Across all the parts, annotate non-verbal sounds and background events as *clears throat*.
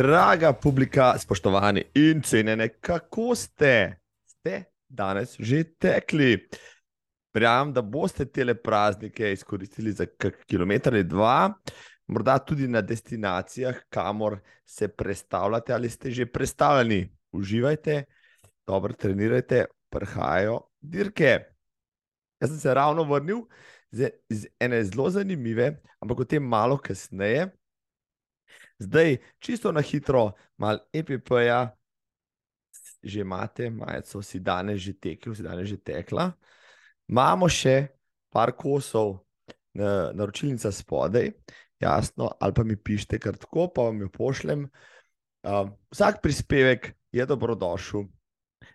Draga publika, spoštovani in cenjene, kako ste? Ste danes že tekli? Verjamem, da boste te praznike izkoristili za kak kilometr ali dva, morda tudi na destinacijah, kamor se predstavljate ali ste že predstavljeni. Uživajte, dobro trenirajte, prhajajo dirke. Jaz sem se ravno vrnil iz ene zelo zanimive, ampak o tem malo kasneje. Zdaj, čisto na hitro, malo EPP-ja, že imate, majico si danes že tekel, si danes že tekla. Imamo še par kosov na, naročilnica spodaj, jasno, ali pa mi pišete kar tako, pa vam jo pošljem. Uh, vsak prispevek je dobrodošel,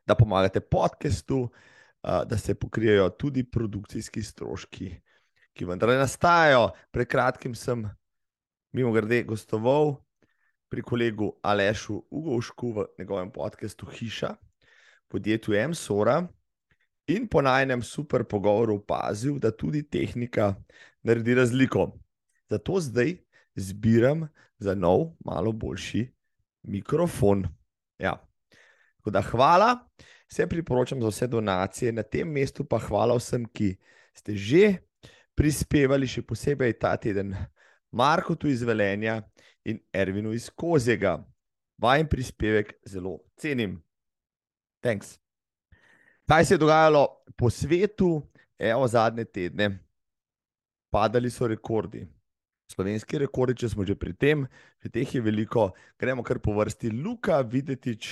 da pomagate podkastu, uh, da se pokrijejo tudi produkcijski stroški, ki vendar nastajajo. Pred kratkim sem mimo grede gostoval pri kolegu Alešu Ugovšku v njegovem podkastu Hiša, podjetju M-Sora. In po najnem super pogovoru opazil, da tudi tehnika naredi razliko. Zato zdaj zbiram za nov, malo boljši mikrofon. Ja. Da, hvala, se priporočam za vse donacije, na tem mestu pa hvala vsem, ki ste že prispevali, še posebej ta teden, Marko tu iz Velenja in Ervinu iz Kozega. Vajen prispevek zelo cenim. Thanks. Kaj se je dogajalo po svetu, evo zadnje tedne? Padali so rekordi. Slovenski rekordi, če smo že pri tem, že teh je veliko, gremo kar po vrsti. Luka Videtič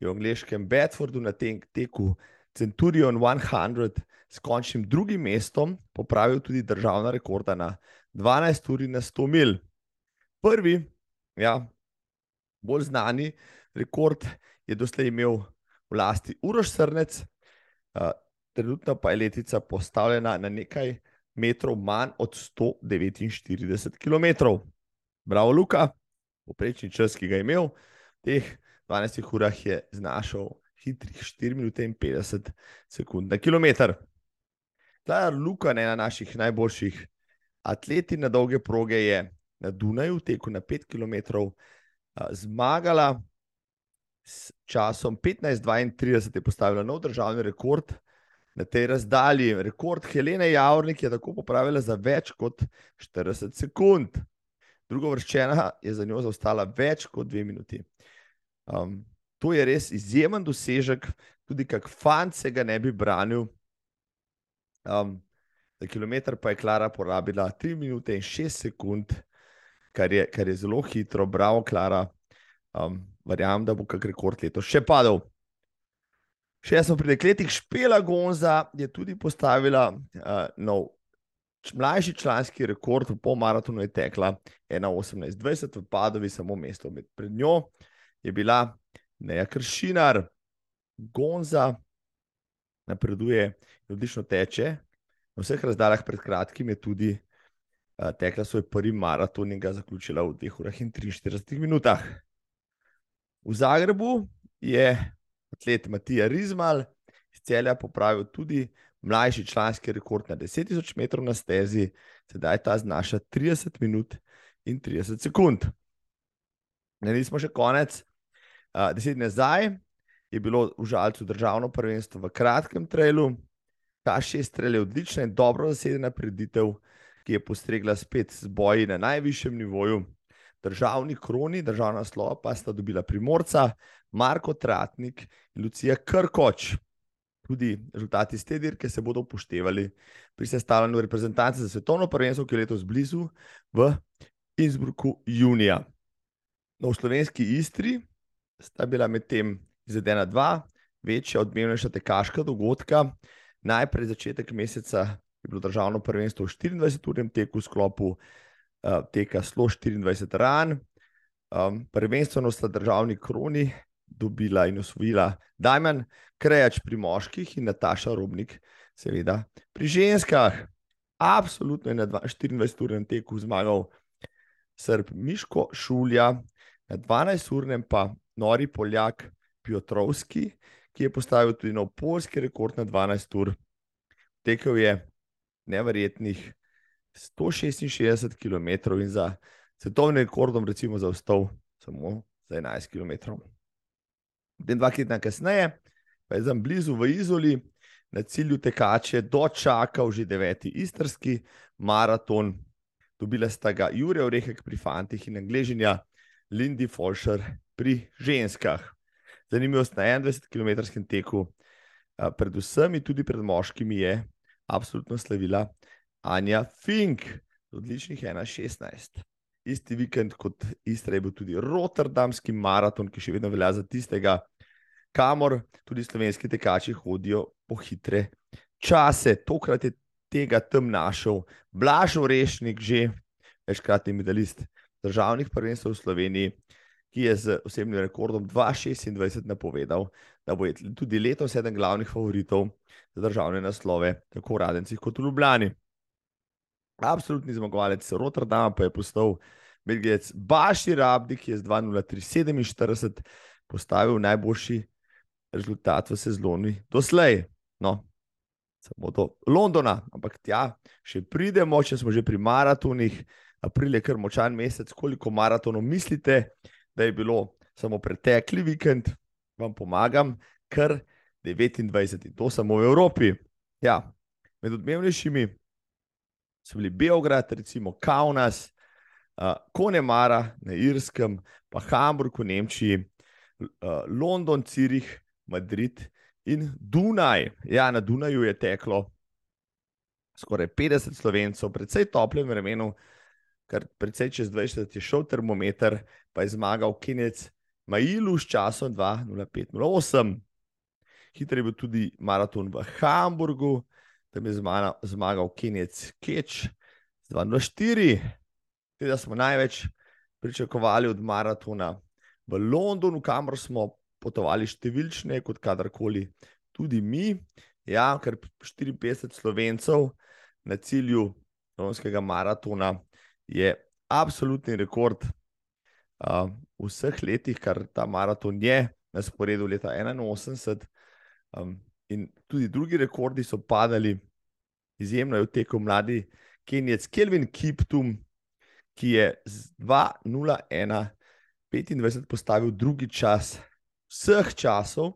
je v angliškem Bedfordu na tem teku Centurion 100 s končnim drugim mestom popravil tudi državna rekorda na 12 uri na 100 mil. Prvi, ja, bolj znani rekord je doslej imel v lasti Uroš Srnec, uh, trenutno pa je letica postavljena na nekaj metrov manj od 149 km. Bravo, Luka, poprečni čas, ki ga je imel, v teh 12 urah je znašal hitrih 4 minute in 50 sekund na km. Ta Luka, ena naših najboljših atleti na dolge proge, je na Dunaju, teku na 5 km, zmagala s časom 15:32, je postavila nov državni rekord na tej razdalji. Rekord Helene Javornik je tako popravila za več kot 40 sekund. Drugo vrščena je za njo zaostala več kot dve minuti. Um, to je res izjemen dosežek, tudi kak fant se ga ne bi branil. Um, za kilometr pa je Klara porabila 3 minute in 6 sekund, kar je, kar je zelo hitro, bravo, Klara. Um, verjamem, da bo kak rekord letos še padel. Še smo pri dekletih, Špela Gonza je tudi postavila uh, nov mlajši članski rekord, v pol maratonu je tekla 1,18-20, v Padovi samo mesto med pred njo je bila Neja Kršinar, Gonza napreduje, odlično teče. Na vseh razdaljah pred kratkim je tudi uh, tekla svoj prvi maraton in ga zaključila v 2 urah in 43 minutah. V Zagrebu je atlet Matija Rizmal iz celja popravil tudi mlajši članski rekord na 10.000 metrov na stezi, sedaj ta znaša 30 minut in 30 sekund. Ne, nismo še konec. Uh, deset dni nazaj je bilo v Žalcu državno prvenstvo v kratkem trailu. Ta šest trail je odlična in dobro zasedena preditev, ki je postregla spet z boji na najvišjem nivoju. Državni kroni, državna slova pa sta dobila primorca, Marko Tratnik in Lucija Krkoč. Tudi rezultati iz te dirke se bodo upoštevali pri sestavljanju reprezentance za svetovno prvenstvo, ki je letos blizu v Innsbrucku junija. No, v slovenski Istri sta bila medtem izvedena dva večja, odmevnejša tekaška dogodka. Najprej začetek meseca je bilo državno prvenstvo v 24-urnem teku v sklopu uh, teka Slo 24 ran. Um, prvenstveno sta državni kroni dobila in osvojila Dajman Krejač pri moških in Nataša Robnik, seveda pri ženskah. Absolutno je na 24-urnem teku zmagal Srb Miško Šulja, na 12-urnem pa nori Poljak Piotrovski, ki je postavil tudi nov polski rekord na 12 ur. Tekel je neverjetnih 166 km in za svetovnim rekordom, recimo, zaostal samo za 11 km. Potem dva tedna kasneje, pa je tam blizu v Izoli, na cilju tekače, dočakal že deveti istrski maraton. Dobila sta ga Jurek Orehek pri fantih in Angležinja Lindy Folšer pri ženskah. Zanimivost na 21 km teku, predvsem tudi pred moškimi, je absolutno slavila Anja Fink, odličnih 1,16. Isti vikend kot Istra je bil tudi Rotterdamski maraton, ki še vedno velja za tistega, kamor tudi slovenski tekači hodijo po hitre čase. Tokrat je tega tam našel Blažo Rešnik, že večkratni medalist državnih prvenstv v Sloveniji, ki je z osebnim rekordom 2,26 napovedal, da bo tudi letos eden glavnih favoritov za državne naslove, tako v Radencih kot v Ljubljani. Absolutni zmagovalec Rotterdama pa je postal Belgijec Bašir Abdi, ki je z 2,03,47 postavil najboljši rezultat v sezoni doslej. No, samo do Londona, ampak tja še pridemo, če smo že pri maratonih. April je kar močan mesec, koliko maratonov mislite, da je bilo samo pretekli vikend, vam pomagam, kar 29 in to samo v Evropi. Ja, med odmevnejšimi so bili Beograd, recimo Kaunas, uh, Konemara na Irskem, pa Hamburg v Nemčiji, uh, London, Cirih, Madrid in Dunaj. Ja, na Dunaju je teklo skoraj 50 slovencev, predvsej toplem vremenu, kar predvsej čez 20 je šel termometer, pa je zmagal Kenec Mailu s časom 2:05:08. Hitro je bil tudi maraton v Hamburgu, tam je zmagal Kenec Keč z 2:04. Teda smo največ pričakovali od maratona v Londonu, kamor smo potovali številčne, kot kadarkoli, tudi mi. Ja, ker 54 slovencev na cilju Londonskega maratona je absolutni rekord uh, v vseh letih, kar ta maraton je na sporedu leta 81. Um, in tudi drugi rekordi so padali, izjemno je vtekel mladi Kenijec Kelvin Kiptum, ki je z 2-0-1. 25 postavil drugi čas vseh časov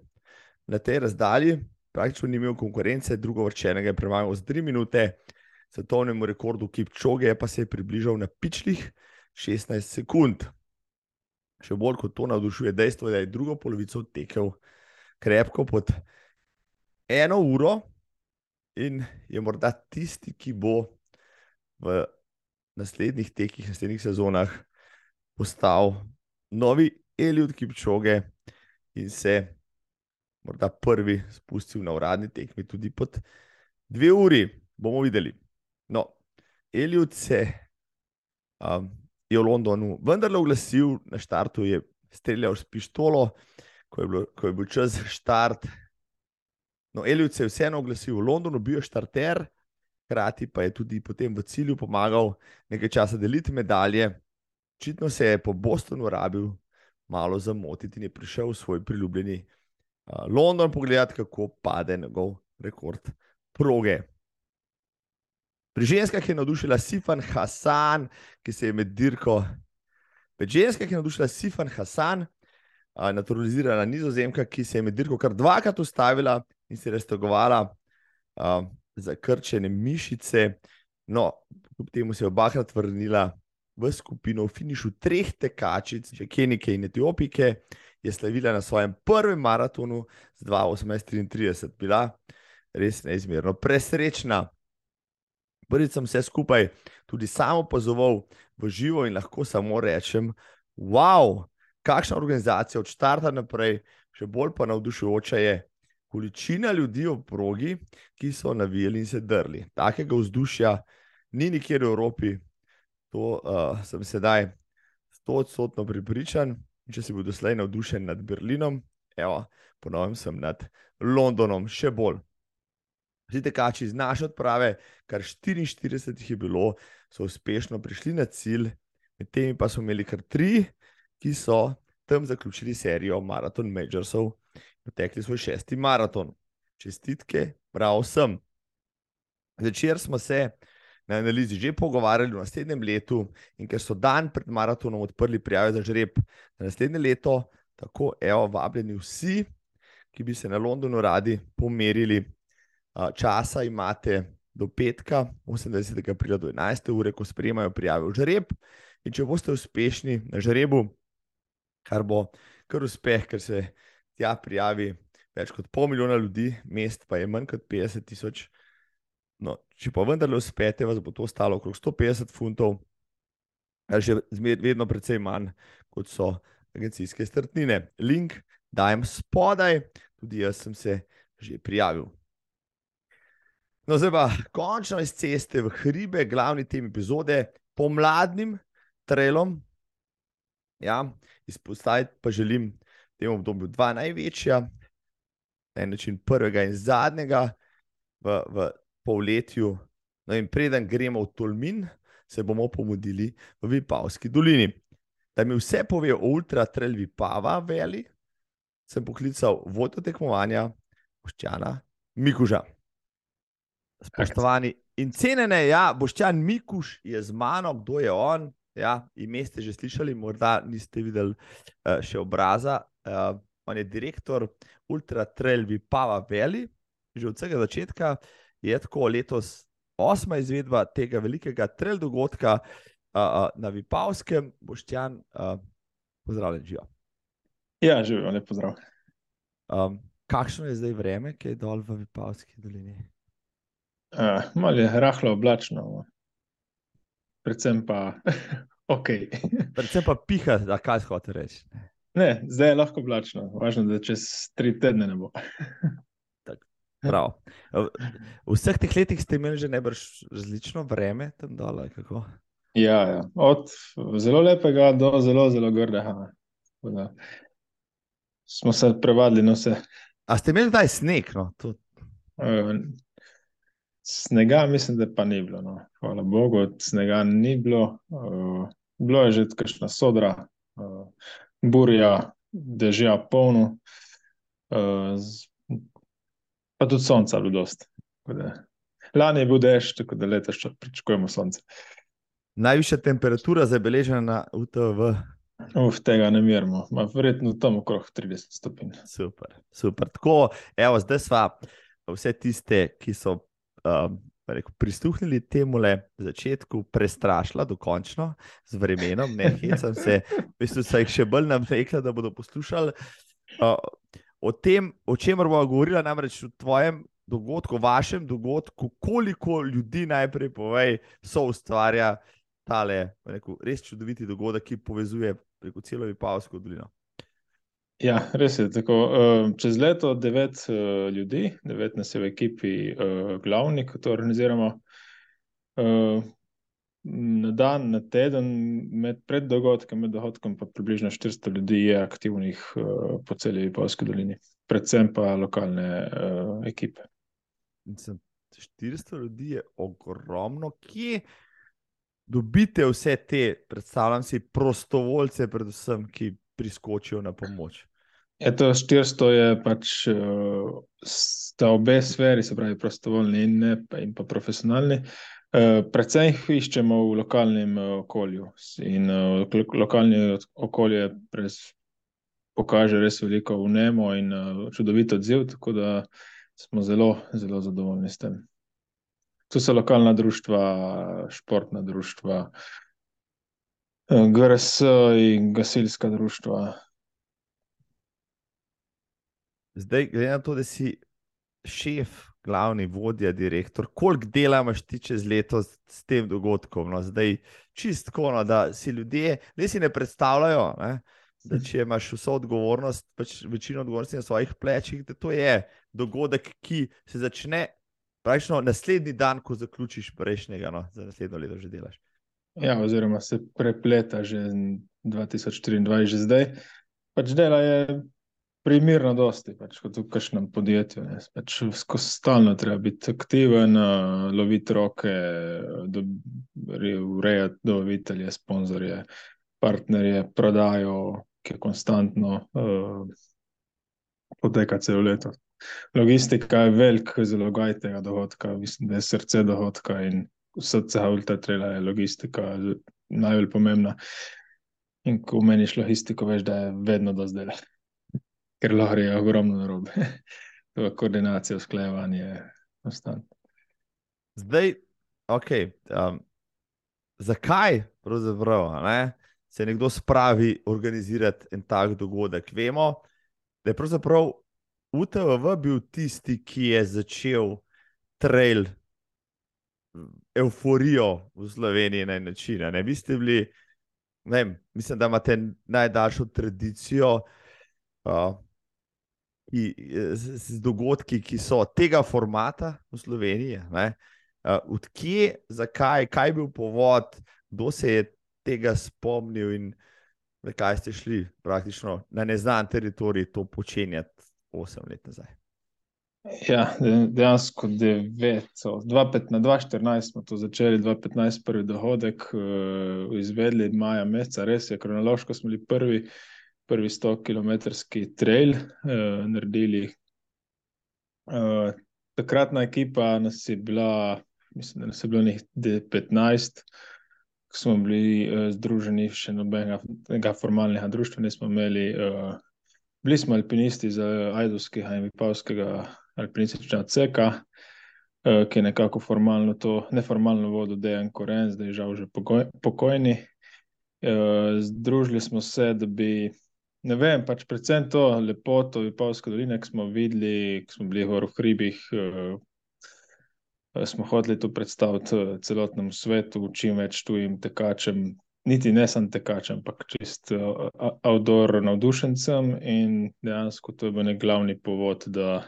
na tej razdalji, praktično ni imel konkurence, drugo vrčenega je premagal z 3 minute, svetovnemu rekordu Kipčoge pa se je približal na pičlih 16 sekund. Še bolj kot to navdušuje dejstvo, da je drugo polovico tekel krepko pod eno uro in je morda tisti, ki bo v naslednjih tekih, naslednjih sezonah postal novi Eliud Kipčoge in se morda prvi spustil na uradni tekmi tudi pod dve uri. Bomo videli. No, Eliud se um, je v Londonu vendarle oglasil, na štartu je streljal s pištolo, ko je, bilo, ko je bil čas za štart. No, Eliud se je vseeno oglasil v Londonu, bil je štarter, hkrati pa je tudi potem v cilju pomagal nekaj časa deliti medalje. Očitno se je po Bostonu rabil malo zamotiti in je prišel v svoj priljubljeni uh, London pogledati, kako pade njegov rekord proge. Pri ženskah je navdušila Sifan Hasan, ki se je med dirko. Pri ženskah je navdušila Sifan Hasan, naturalizirana nizozemka, ki se je med dirko kar dvakrat ustavila in se je raztegovala za krčene mišice. No, kljub temu se je obakrat vrnila v skupino v finišu treh tekačic, že Kenike in Etiopike, je slavila na svojem prvem maratonu z 2:18:33, bila res neizmerno presrečna. Prvič sem vse skupaj tudi sam opazoval v živo in lahko samo rečem, wow, kakšna organizacija od štarta naprej, še bolj pa navdušujoča je. Količina ljudi v progi, ki so navijali in se drli. Takega vzdušja ni nikjer v Evropi, To uh, sem sedaj stotodstotno pripričan. Če si bil doslej navdušen nad Berlinom, evo, ponovim, sem nad Londonom še bolj. Vsi tekači iz naše odprave, kar 44 jih je bilo, so uspešno prišli na cilj, med temi pa smo imeli kar tri, ki so tam zaključili serijo Marathon Majorsov in potekli svoj šesti maraton. Čestitke, prav sem. Večer smo se na analizi že pogovarjali v naslednjem letu, in ker so dan pred maratonom odprli prijave za žreb za naslednje leto, tako evo, vabljeni vsi, ki bi se na Londonu radi pomerili. Časa imate do petka, 28. aprila do 11. ure, ko sprejemajo prijave v žreb. In če boste uspešni na žrebu, kar bo kar uspeh, ker se tja prijavi več kot pol milijona ljudi, mest pa je manj kot 50 tisoč. No, če pa vendarle uspete, vas bo to stalo okrog 150 funtov, ali že vedno precej manj, kot so agencijske strtnine. Link dajem spodaj, tudi jaz sem se že prijavil. No, zdaj pa končno iz ceste v hribe, glavni tem epizode, pomladnim trailom. Ja, izpostaviti pa želim v tem obdobju dva največja, na en način prvega in zadnjega v, v polletju. No, in preden gremo v Tolmin, se bomo pomudili v Vipavski dolini. Da mi vse pove o Ultra Trail Vipava veli, sem poklical vodjo tekmovanja, Boščana Mikuža. Spoštovani in cenjene, ja, Boščan Mikuš je z mano, kdo je on. Ja, ime ste že slišali, morda niste videli uh, še obraza. Uh, on je direktor Ultra Trail Vipava Veli, že od vsega začetka. Je tako letos osma izvedba tega velikega trail dogodka uh, uh, na Vipavskem, Boštjan, uh, pozdravljen, živijo. Ja, živijo, lepo zdrav. Um, kakšno je zdaj vreme, ki je dol v Vipavski dolini? Uh, malo je rahlo oblačno, predvsem pa *laughs* ok. predvsem pa piha, da kaj hoče reči. Ne, zdaj je lahko oblačno, važno, da čez tri tedne ne bo. *laughs* Prav. V vseh teh letih ste imeli že najbrž različno vreme tam dol. Ja, ja, od zelo lepega do zelo, zelo grdega. Smo se prevadili na vse. A ste imeli zdaj sneg? No? To... Snega, mislim, da pa ni bilo. No. Hvala Bogu, snega ni bilo. Uh, bilo je že kakšna sodra, uh, burja, dežja polno. Uh, pa tudi sonca bilo dost. Lani je bil dež, tako da letos pričakujemo sonce. Najvišja temperatura zabeležena na UTV. Uf, tega ne merimo, verjetno tam okrog 30 stopinj. Super, super. Tako, evo, zdaj sva vse tiste, ki so um, rekel, prisluhnili temu le začetku, prestrašila dokončno z vremenom, ne hecam se, mislim, da so jih še bolj nam rekla, da bodo poslušali. Uh, o tem, o čemer bomo govorili, namreč v tvojem dogodku, vašem dogodku, koliko ljudi najprej povej, so ustvarja tale rekel, res čudoviti dogodek, ki povezuje preko celo Vipavsko dolino. Ja, res je tako. Eh, čez leto devet eh, ljudi, devet nas je v ekipi, eh, glavni, ki to organiziramo na dan, na teden, med preddogodkom, med dogodkom, pa približno 400 ljudi je aktivnih uh, po celi Polski dolini, predvsem pa lokalne ekipe. 400 ljudi je ogromno, kje dobite vse te, predstavljam si, prostovoljce, predvsem, ki priskočijo na pomoč. Eto, 400 je pač uh, sta obe sferi, se pravi prostovoljni in, ne, in pa profesionalni. Uh, Eh, predvsem jih iščemo v lokalnem eh, okolju. In uh, lokalni okolje pres, pokaže res veliko vnemo in uh, čudovit odziv, tako da smo zelo, zelo zadovoljni s tem. Tu so lokalna društva, športna društva, GRS in gasilska društva. Zdaj, glede na to, da si šef glavni vodja, direktor, koliko dela imaš ti čez leto s, s tem dogodkom? No, zdaj, čistko, no, da si ljudje, ne si ne predstavljajo, ne, da če imaš vso odgovornost, pač večino odgovornosti na svojih plečih, da to je dogodek, ki se začne praktično naslednji dan, ko zaključiš prejšnjega, no, za naslednjo leto že delaš. Ja, oziroma se prepleta že 2024, že zdaj. Pač dela je primerno, dosti, pač, kot v kažem podjetju. Pač, stalno treba biti aktiven, loviti roke, do, urejati dobavitelje, sponzorje, partnerje, prodajo, ki je konstantno uh, poteka celo leto. Logistika je velik zalogaj tega dohodka, mislim, da je srce dohodka in srca ultratrela je logistika najbolj pomembna. In ko meniš logistiko, veš, da je vedno do zdaj, ker lahko je ogromno narobe. *laughs* Koordinacija, usklajevanje, ostane. Zdaj, ok. Um, zakaj pravzaprav, ne, se nekdo spravi organizirati en tak dogodek? Vemo, da je pravzaprav UTV bil tisti, ki je začel trail euforijo v Sloveniji na način. Ne? Vi ste bili, ne vem, mislim, da imate najdaljšo tradicijo. Uh, ki, z, z dogodki, ki so tega formata v Sloveniji. Uh, odkje, zakaj, kaj je bil povod, kdo se je tega spomnil in zakaj ste šli praktično na neznan teritorij to počenjati 8 let nazaj. Ja, dejansko 9, 2015, na 2014 smo to začeli, 2015 prvi dohodek uh, izvedli maja meseca, res je, kronološko smo bili prvi, prvi 100-kilometrski trail uh, naredili. Uh, takratna ekipa nas je bila, mislim, da nas je bilo nekaj 15, ko smo bili uh, združeni, še nobenega formalnega društva nismo imeli. Uh, bili smo alpinisti iz Ajdovskega in Vipavskega alpinistična ceka, uh, ki je nekako formalno to, neformalno vodo Dejan Koren, zdaj žal že pokoj, pokojni. Uh, združili smo se, da bi, ne vem, pač predvsem to lepoto Vipavske doline, ki smo videli, ki smo bili v hribih, uh, smo hoteli to predstaviti celotnemu svetu, čim več tujim tekačem, niti ne samo tekačem, ampak čist outdoor navdušencem in dejansko to je bil nek glavni povod, da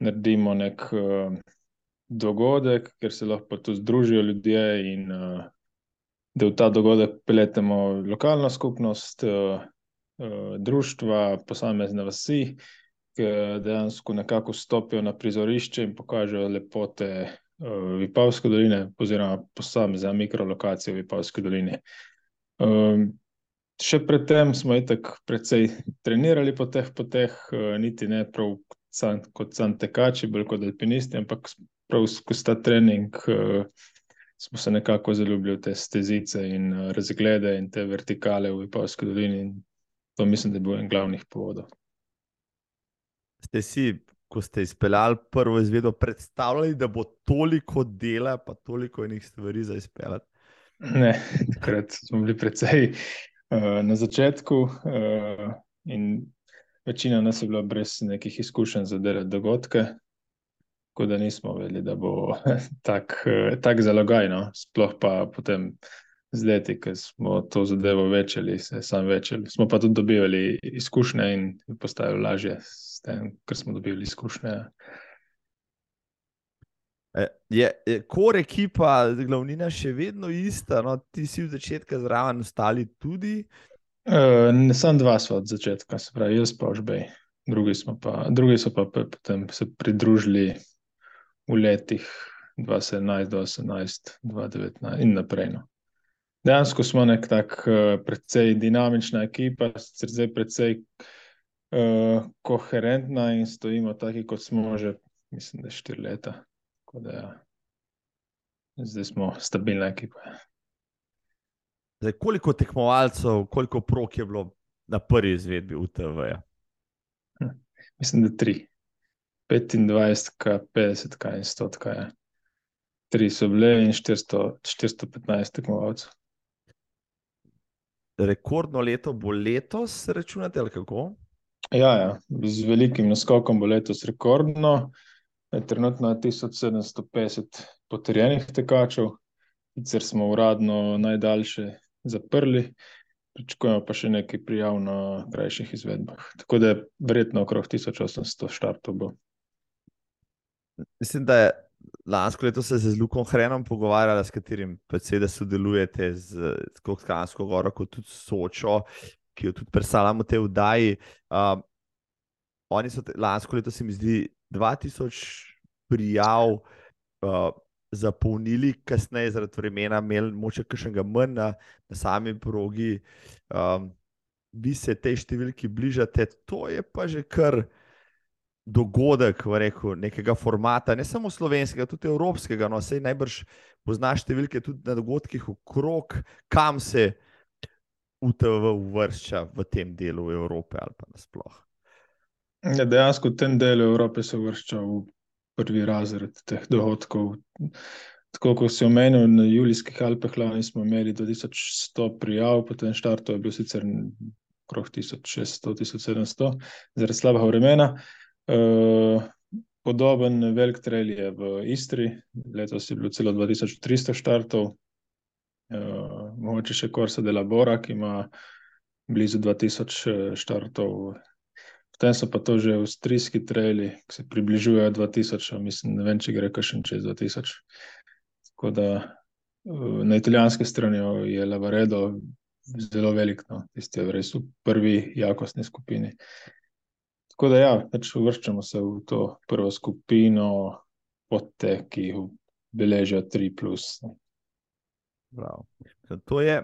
naredimo nek uh, dogodek, ker se lahko tu združijo ljudje in uh, da v ta dogodek peletemo lokalno skupnost, uh, uh, društva, posamezne vasi, ki dejansko nekako stopijo na prizorišče in pokažejo lepote uh, Vipavske doline, oziroma posamezne mikrolokacije Vipavske doline. Um, še predtem smo itak precej trenirali po teh poteh, niti ne prav sam, kot sam tekači, bolj kot alpinisti, ampak prav skozi ta trening uh, smo se nekako zaljubili v te stezice in uh, razglede in te vertikale v Vipavski dolini. To mislim, da je bil en glavnih povodov. Ste si, ko ste izpeljali prvo izvedo, predstavljali, da bo toliko dela, pa toliko enih stvari za izpeljati? Ne, takrat smo bili precej uh, na začetku uh, in Večina nas je bila brez nekih izkušenj za delati dogodke, tako da nismo vedeli, da bo tako *laughs* tak zalogajno. Sploh pa potem z leti, ki smo to zadevo večali, se sam večali. Smo pa tudi dobivali izkušnje in postajalo lažje s tem, ker smo dobivali izkušnje. E, je, je kor ekipa, glavnina še vedno ista, no, ti si v začetku zraven, ostali tudi. Uh, ne sem dva sva od začetka, se pravi, jaz pa ožbej. Drugi, pa, drugi so pa potem se pridružili v letih 2017, 2018, 2019 in naprej. No. Dejansko smo nek tak uh, precej dinamična ekipa, sicer zdaj precej uh, koherentna in stojimo taki, kot smo že, mislim, da štiri leta. Da, ja. Zdaj smo stabilna ekipa. Zdaj, koliko tekmovalcev, koliko prok je bilo na prvi izvedbi UTV? -ja? Hm, mislim, da tri. 25, 50 in 100. Ja. Tri so bile in 400, 415 tekmovalcev. Rekordno leto bo letos, računate ali kako? Ja, ja, z velikim naskokom bo letos rekordno. Trenutno je 1750 potrjenih tekačev, sicer smo uradno najdaljše zaprli, pričakujemo pa še nekaj prijav na krajših izvedbah. Tako da je verjetno okrog 1800 štartov. Mislim, da je lansko leto se z Lukom Hrenom pogovarjala, s katerim predvsej sodelujete z Kokskansko goro, kot tudi Sočo, ki jo tudi predstavljamo v tej vdaji. Um, oni so te, lansko leto, se mi zdi, 2000 prijav. Uh, zapolnili, kasneje zaradi vremena, imeli moče kakšnega manj na, sami progi. Um, vi se tej številki bližate, to je pa že kar dogodek, rekel, nekega formata, ne samo slovenskega, tudi evropskega. No, sej najbrž poznaš številke tudi na dogodkih okrog, kam se UTV uvršča v tem delu Evrope ali pa nasploh. Ja, dejansko v tem delu Evrope se uvršča v prvi razred teh dogodkov. Tako kot si omenil, na Julijskih Alpeh lani smo imeli 2100 prijav, potem štartov je bil sicer okrog 1600-1700, zaradi slabega vremena. Uh, podoben velik trail je v Istri, letos je bilo celo 2300 štartov, uh, mogoče še Korsa de la Bora, ki ima blizu 2000 štartov. Potem so pa to že avstrijski traili, ki se približujejo 2000, mislim, ne vem, če gre še čez 2000. Tako da na italijanski strani je Lavaredo zelo velik, no, tisti je res v prvi jakostni skupini. Tako da, ja, pač uvrščamo se v to prvo skupino, pote, ki beležijo 3. To je,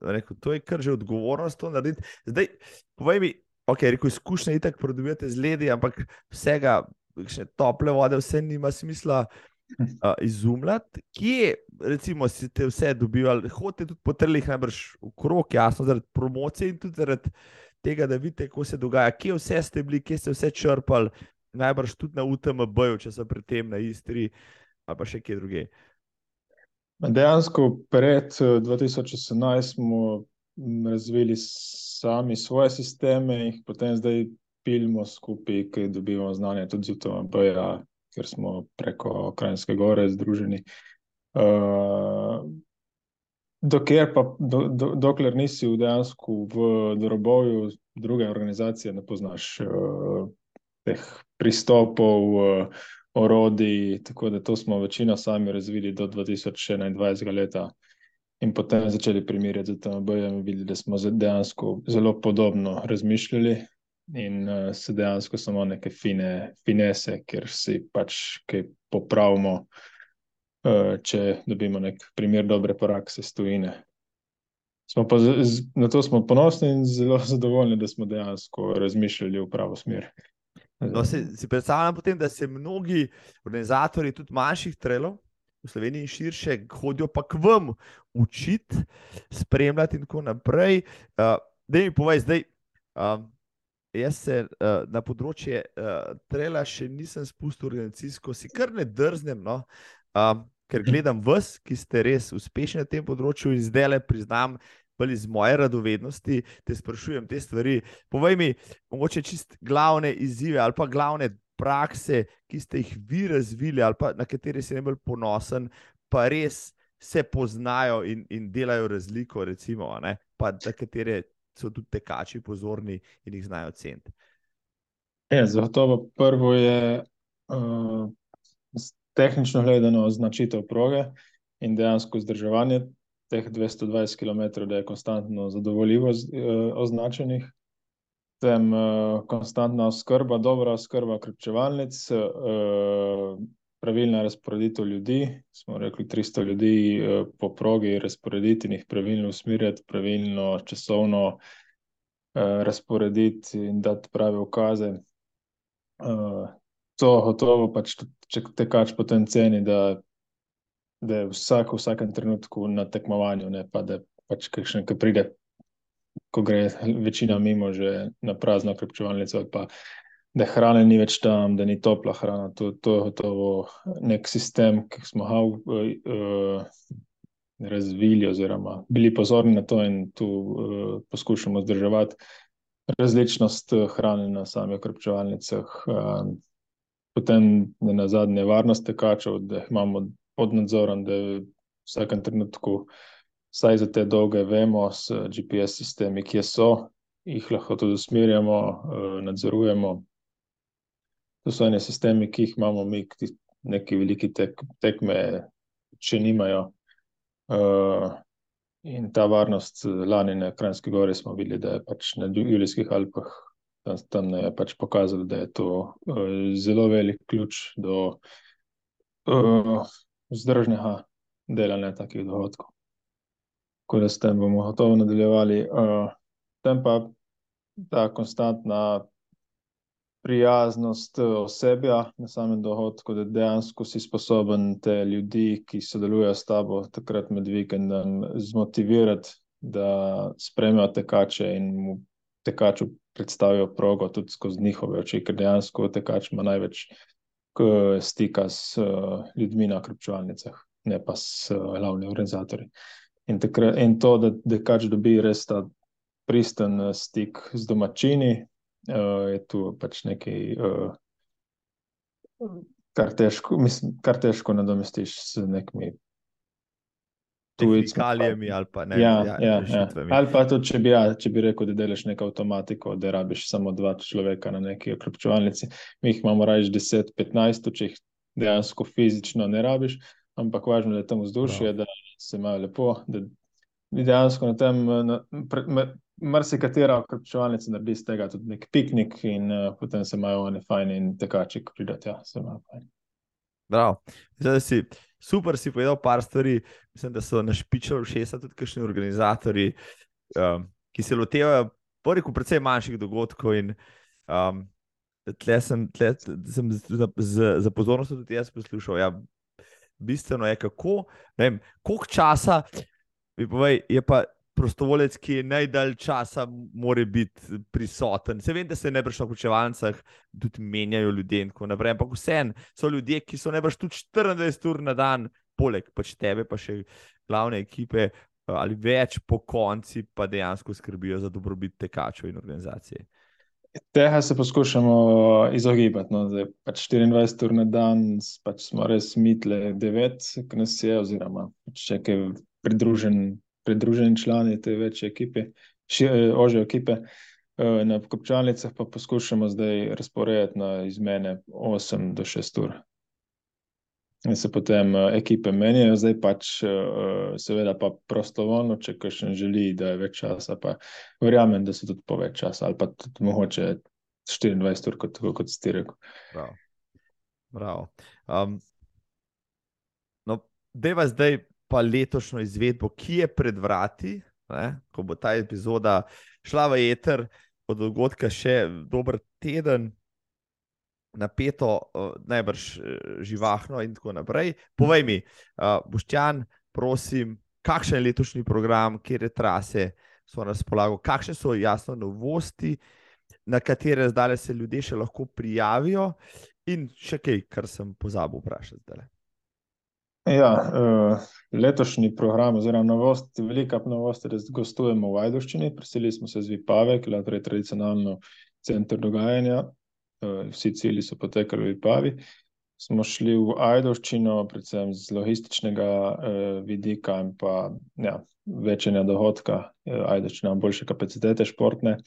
rekel, to je kar že odgovornost to narediti. Zdaj, povej mi, ok, rekel, izkušnje je tako, pridobivate z ledi, ampak vsega, še tople vode, vse nima smisla uh, *laughs* izumljati. Kje, recimo, si te vse dobivali, hodite tudi po trlih, najbrž v krog, jasno, zaradi promocije in tudi zaradi tega, da vidite, kako se dogaja, kje vse ste bili, kje ste vse črpali, najbrž tudi na UTMB-ju, če so pri tem na Istri ali pa še kje drugje. Dejansko pred 2018 eh, smo razvili sami svoje sisteme in potem zdaj pilimo skupaj, ki dobivamo znanje tudi z UTMB-ja, ker smo preko Krajinske gore združeni. Uh, dokler, pa, do, do, dokler nisi v dejansko v drobovju druge organizacije, ne poznaš uh, teh pristopov, uh, orodij, tako da to smo večino sami razvili do 2021. leta. In potem začeli primerjati z tem bojem, videli, da smo dejansko zelo podobno razmišljali in uh, se dejansko samo neke fine, finese, ker si pač kaj popravimo, uh, če dobimo nek primer dobre prakse stojine. Smo pa z, z, na to smo ponosni in zelo *laughs* zadovoljni, da smo dejansko razmišljali v pravo smer. No, si, si predstavljam, potem, da se mnogi organizatori, tudi manjših trelov v Sloveniji in širše, hodijo pa k vam učiti, spremljati in tako naprej. Uh, da mi povej, zdaj, uh, jaz se uh, na področje uh, trela še nisem spustil organizacijsko, si kar ne drznem. No? Uh, Ker gledam vas, ki ste res uspešni na tem področju, in zdaj le priznam, bolj iz moje radovednosti, te sprašujem te stvari. Povej mi, mogoče čist glavne izzive ali pa glavne prakse, ki ste jih vi razvili ali pa na katere si najbolj ponosen, pa res se poznajo in, in delajo razliko, recimo, pa na katere so tudi tekači pozorni in jih znajo ceniti. Ja, zato prvo je uh, tehnično gledano označitev proge in dejansko vzdrževanje teh 220 km, da je konstantno zadovoljivo z, eh, označenih. Tem eh, konstantna oskrba, dobra oskrba krpčevalnic, eh, pravilna razporeditev ljudi. Smo rekli, 300 ljudi eh, po progi razporediti in jih pravilno usmerjati, pravilno časovno eh, razporediti in dati prave ukaze. Eh, to gotovo, pač, če tekač potem ceni, da da je vsak v vsakem trenutku na tekmovanju, ne pa da pač kakšen, ki pride, ko gre večina mimo, že na prazno pa da hrane ni več tam, da ni topla hrana. To, to je gotovo nek sistem, ki smo ga uh, razvili, oziroma bili pozorni na to in tu uh, poskušamo zdrževati različnost hrane na samih krepčevalnicah. Uh, Potem je na zadnje varnost tekačev, da imamo pod nadzorom, da v vsakem trenutku, vsaj za te dolge, vemo s GPS sistemi, kje so, jih lahko tudi usmerjamo, eh, nadzorujemo. To so ene sistemi, ki jih imamo mi, ki neki veliki tek, tekme, če nimajo. Uh, in ta varnost, lani na Krajnski gori, smo videli, da je pač na Julijskih Alpah tam, tam je pač pokazalo, da je to uh, zelo velik ključ do uh, vzdržnega delanja takih dogodkov. Tako da s tem bomo gotovo nadaljevali. Uh, tem pa ta konstantna prijaznost osebja na samem dohodku, da dejansko si sposoben te ljudi, ki sodelujejo s tabo takrat med vikendom, zmotivirati, da spremijo tekače in mu tekaču predstavijo progo tudi skozi njihove oči, ker dejansko tekač ima največ stika s ljudmi na krpčevalnicah, ne pa s glavni organizatorji. In, takrat, in to, da tekač dobi res ta pristen stik z domačini, uh, je tu pač nekaj, uh, kar, težko, mislim, kar težko nadomestiš s nekimi tujcami ali pa ne. Ja, ja, ja, ja. Ali pa tudi, če bi, ja, če bi rekel, da delaš neko avtomatiko, da rabiš samo dva človeka na neki okrepčevalnici. Mi jih imamo raje 10-15, če jih dejansko fizično ne rabiš, ampak važno je, da je tam vzdušje, no. da se imajo lepo. Da dejansko na tem, marsikatera okrepčevalnica naredi iz tega tudi nek piknik, in uh, potem se imajo oni fajni in tekači, ko pridejo tja, se imajo fajni. Prav. Zdaj si super, si povedal par stvari. Mislim, da so našpičali šest, tudi kakšni organizatori, um, ki se lotevajo, poreko, predvsem manjših dogodkov. In, um, tle sem, tle sem za, za, za pozornost tudi jaz poslušal. Ja, bistveno je, kako, ne vem, koliko časa, povej, je pa prostovoljec, ki je najdalj časa, mora biti prisoten. Se vem, da se ne brž na učevalnicah tudi menjajo ljudje in tako naprej, ampak vseeno so ljudje, ki so ne brž tudi 24 ur na dan, poleg pač tebe, pa še glavne ekipe ali več po konci, pa dejansko skrbijo za dobrobit tekačev in organizacije. Tega se poskušamo izogibati. No. Zdaj, pač 24 ur na dan, pač smo res mitle 9, ki nas je, oziroma če je pridružen pridruženi člani te večje ekipe, še ože ekipe. Eh, na kopčalnicah pa poskušamo zdaj razporediti na izmene 8 do 6 ur. In se potem uh, ekipe menjajo, zdaj pač, uh, seveda, pa prostovoljno, če kakšen želi, da je več časa, pa verjamem, da se tudi po več časa, ali pa tudi mogoče 24 ur, kot, kot ste rekli. Prav. Prav. Um, no, deva zdaj pa letošnjo izvedbo, ki je pred vrati, ne, ko bo ta epizoda šla v eter, od dogodka še dober teden, napeto, najbrž e, živahno in tako naprej. Povej mi, Boštjan, prosim, kakšen je letošnji program, kje je trase, so na razpolago, kakšne so jasno novosti, na katere zdaj se ljudje še lahko prijavijo, in še kaj, kar sem pozabil vprašati zdaj. Ja, uh, letošnji program, oziroma novost, velika novost, je, da gostujemo v Ajdoščini. Priselili smo se z Vipave, ki je torej tradicionalno center dogajanja. Uh, vsi cilji so potekali v Vipavi. Smo šli v Ajdoščino, predvsem z logističnega uh, vidika in pa ja, večanja dohodka. Uh, Ajdoščina ima boljše kapacitete športne.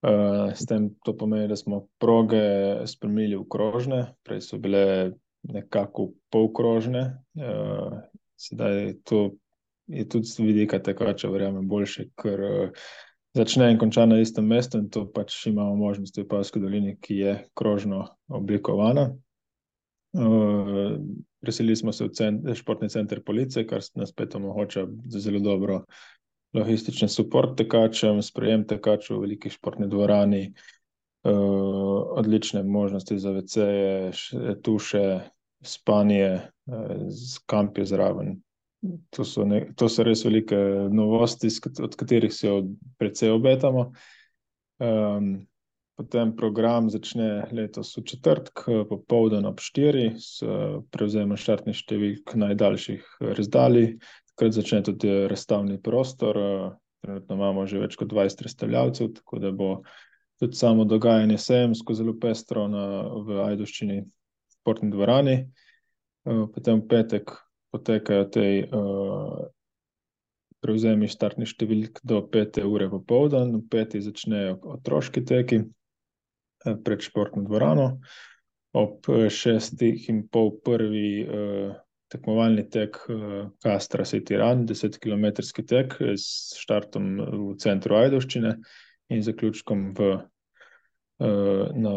Uh, s tem to pomeni, da smo proge spremenili v krožne, prej so bile nekako polkrožne. Uh, sedaj to je tudi z vidika tega, če verjamem, boljše, ker uh, začne in konča na istem mestu in to pač imamo možnost v Pavski dolini, ki je krožno oblikovana. Uh, preselili smo se v cent, športni center policije, kar nas spet omogoča zelo dobro logistični support tekačem, sprejem tekačev v veliki športni dvorani, uh, odlične možnosti za VC-je, tuše, spanje, uh, z kampi zraven. To so, ne, to so res velike novosti, od katerih se od, predvsej obetamo. Um, potem program začne letos v četrtek, popoldan ob štiri, s prevzemom štartnih številk najdaljših razdalj. Takrat začne tudi razstavni prostor. Trenutno imamo že več kot 20 razstavljavcev, tako da bo tudi samo dogajanje sejemsko zelo pestro na, v Ajdoščini, športni dvorani. Uh, potem v petek potekajo te uh, prevzemi štartnih številk do 5 ure popoldan, v peti začnejo otroški teki uh, pred športno dvorano, ob šestih in pol prvi uh, tekmovalni tek uh, Kastra City Run, 10 km tek s štartom v centru Ajdoščine in zaključkom v, uh, na,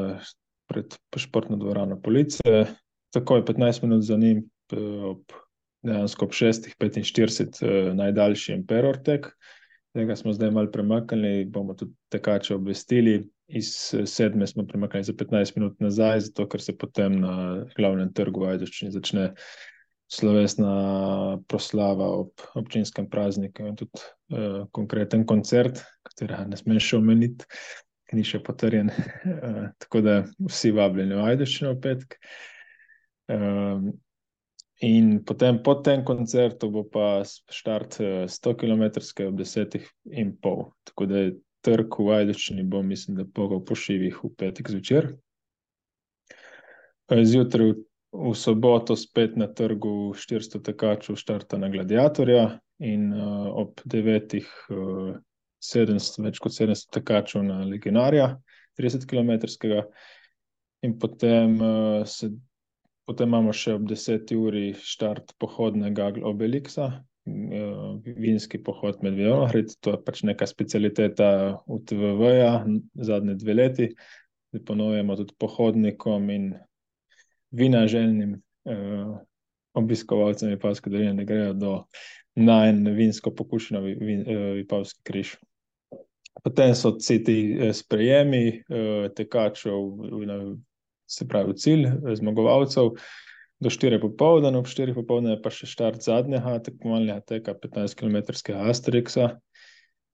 pred športno dvorano policije. Tako je 15 minut za njim, ob, dejansko ob 6:45, uh, najdaljši Emperor tek. Tega smo zdaj malo premaknili, bomo tudi tekače obvestili iz sedme smo premaknili za 15 minut nazaj, zato ker se potem na glavnem trgu v Ajdoščini začne slovesna proslava ob občinskem prazniku in tudi uh, konkreten koncert, katerega ne smeš še omeniti, ki ni še potrjen. Uh, *laughs* tako da vsi vabljeni v Ajdoščino v petk. Um, In potem po tem koncertu bo pa štart 100 km ob 10 in pol. Tako da je trg v Ajdočini, bo mislim, da pogal po šivih v petek zvečer. Zjutraj v soboto spet na trgu 400 tekačev štarta na gladiatorja in uh, ob 9. Uh, 700, več kot 700 tekačev na legenarja, 30 km. In potem uh, se Potem imamo še ob 10. uri štart pohodnega Obeliksa, eh, vinski pohod med Vijonohrid. To je pač neka specialiteta UTVV-ja zadnje dve leti. Ponovimo tudi pohodnikom in vina željnim eh, obiskovalcem Vipavske doline, da grejo do najn vinsko pokušeno eh, Vipavski križ. Potem so ti eh, sprejemi eh, tekačev se pravi, cilj eh, zmagovalcev. Do 4 popoldne, ob 4 popoldne pa še štart zadnjega tekmovalnega teka, 15 km Asteriksa,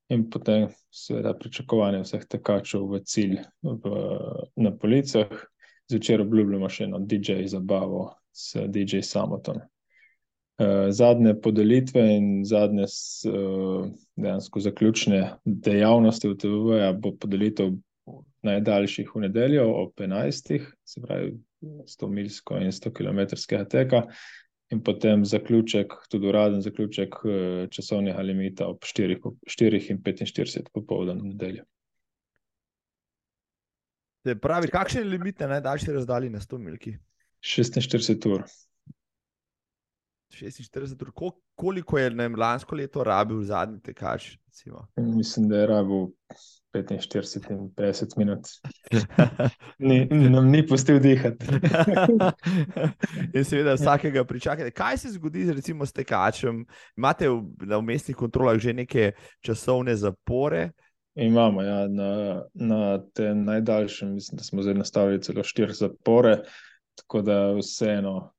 in potem seveda pričakovanje vseh tekačev v cilj v, na policah. Zvečer obljubljamo še eno DJ zabavo s DJ Samotom. Uh, zadnje podelitve in zadnje uh, dejansko zaključne dejavnosti v TV-ju bo podelitev najdaljših v nedeljo ob 11, se pravi 100 milsko in 100 km teka, in potem zaključek, tudi uraden zaključek eh, časovnega limita ob 4, 4 in 45 popoldan v nedeljo. Se pravi, kakšen je limit na najdaljši razdalji na 100 milki? 46 ur. 46 ur, koliko je lansko leto rabil zadnji tekač? Mislim, da je rabil 45 in 50 minut. *laughs* Ni, nam ni pustil dihati. *laughs* in seveda vsakega pričakate. Kaj se zgodi recimo, s tekačem? Imate v, na umestnih kontrolah že neke časovne zapore? Imamo, ja, na, na tem najdaljšem, mislim, da smo zdaj nastavili celo štiri zapore. Tako da vseeno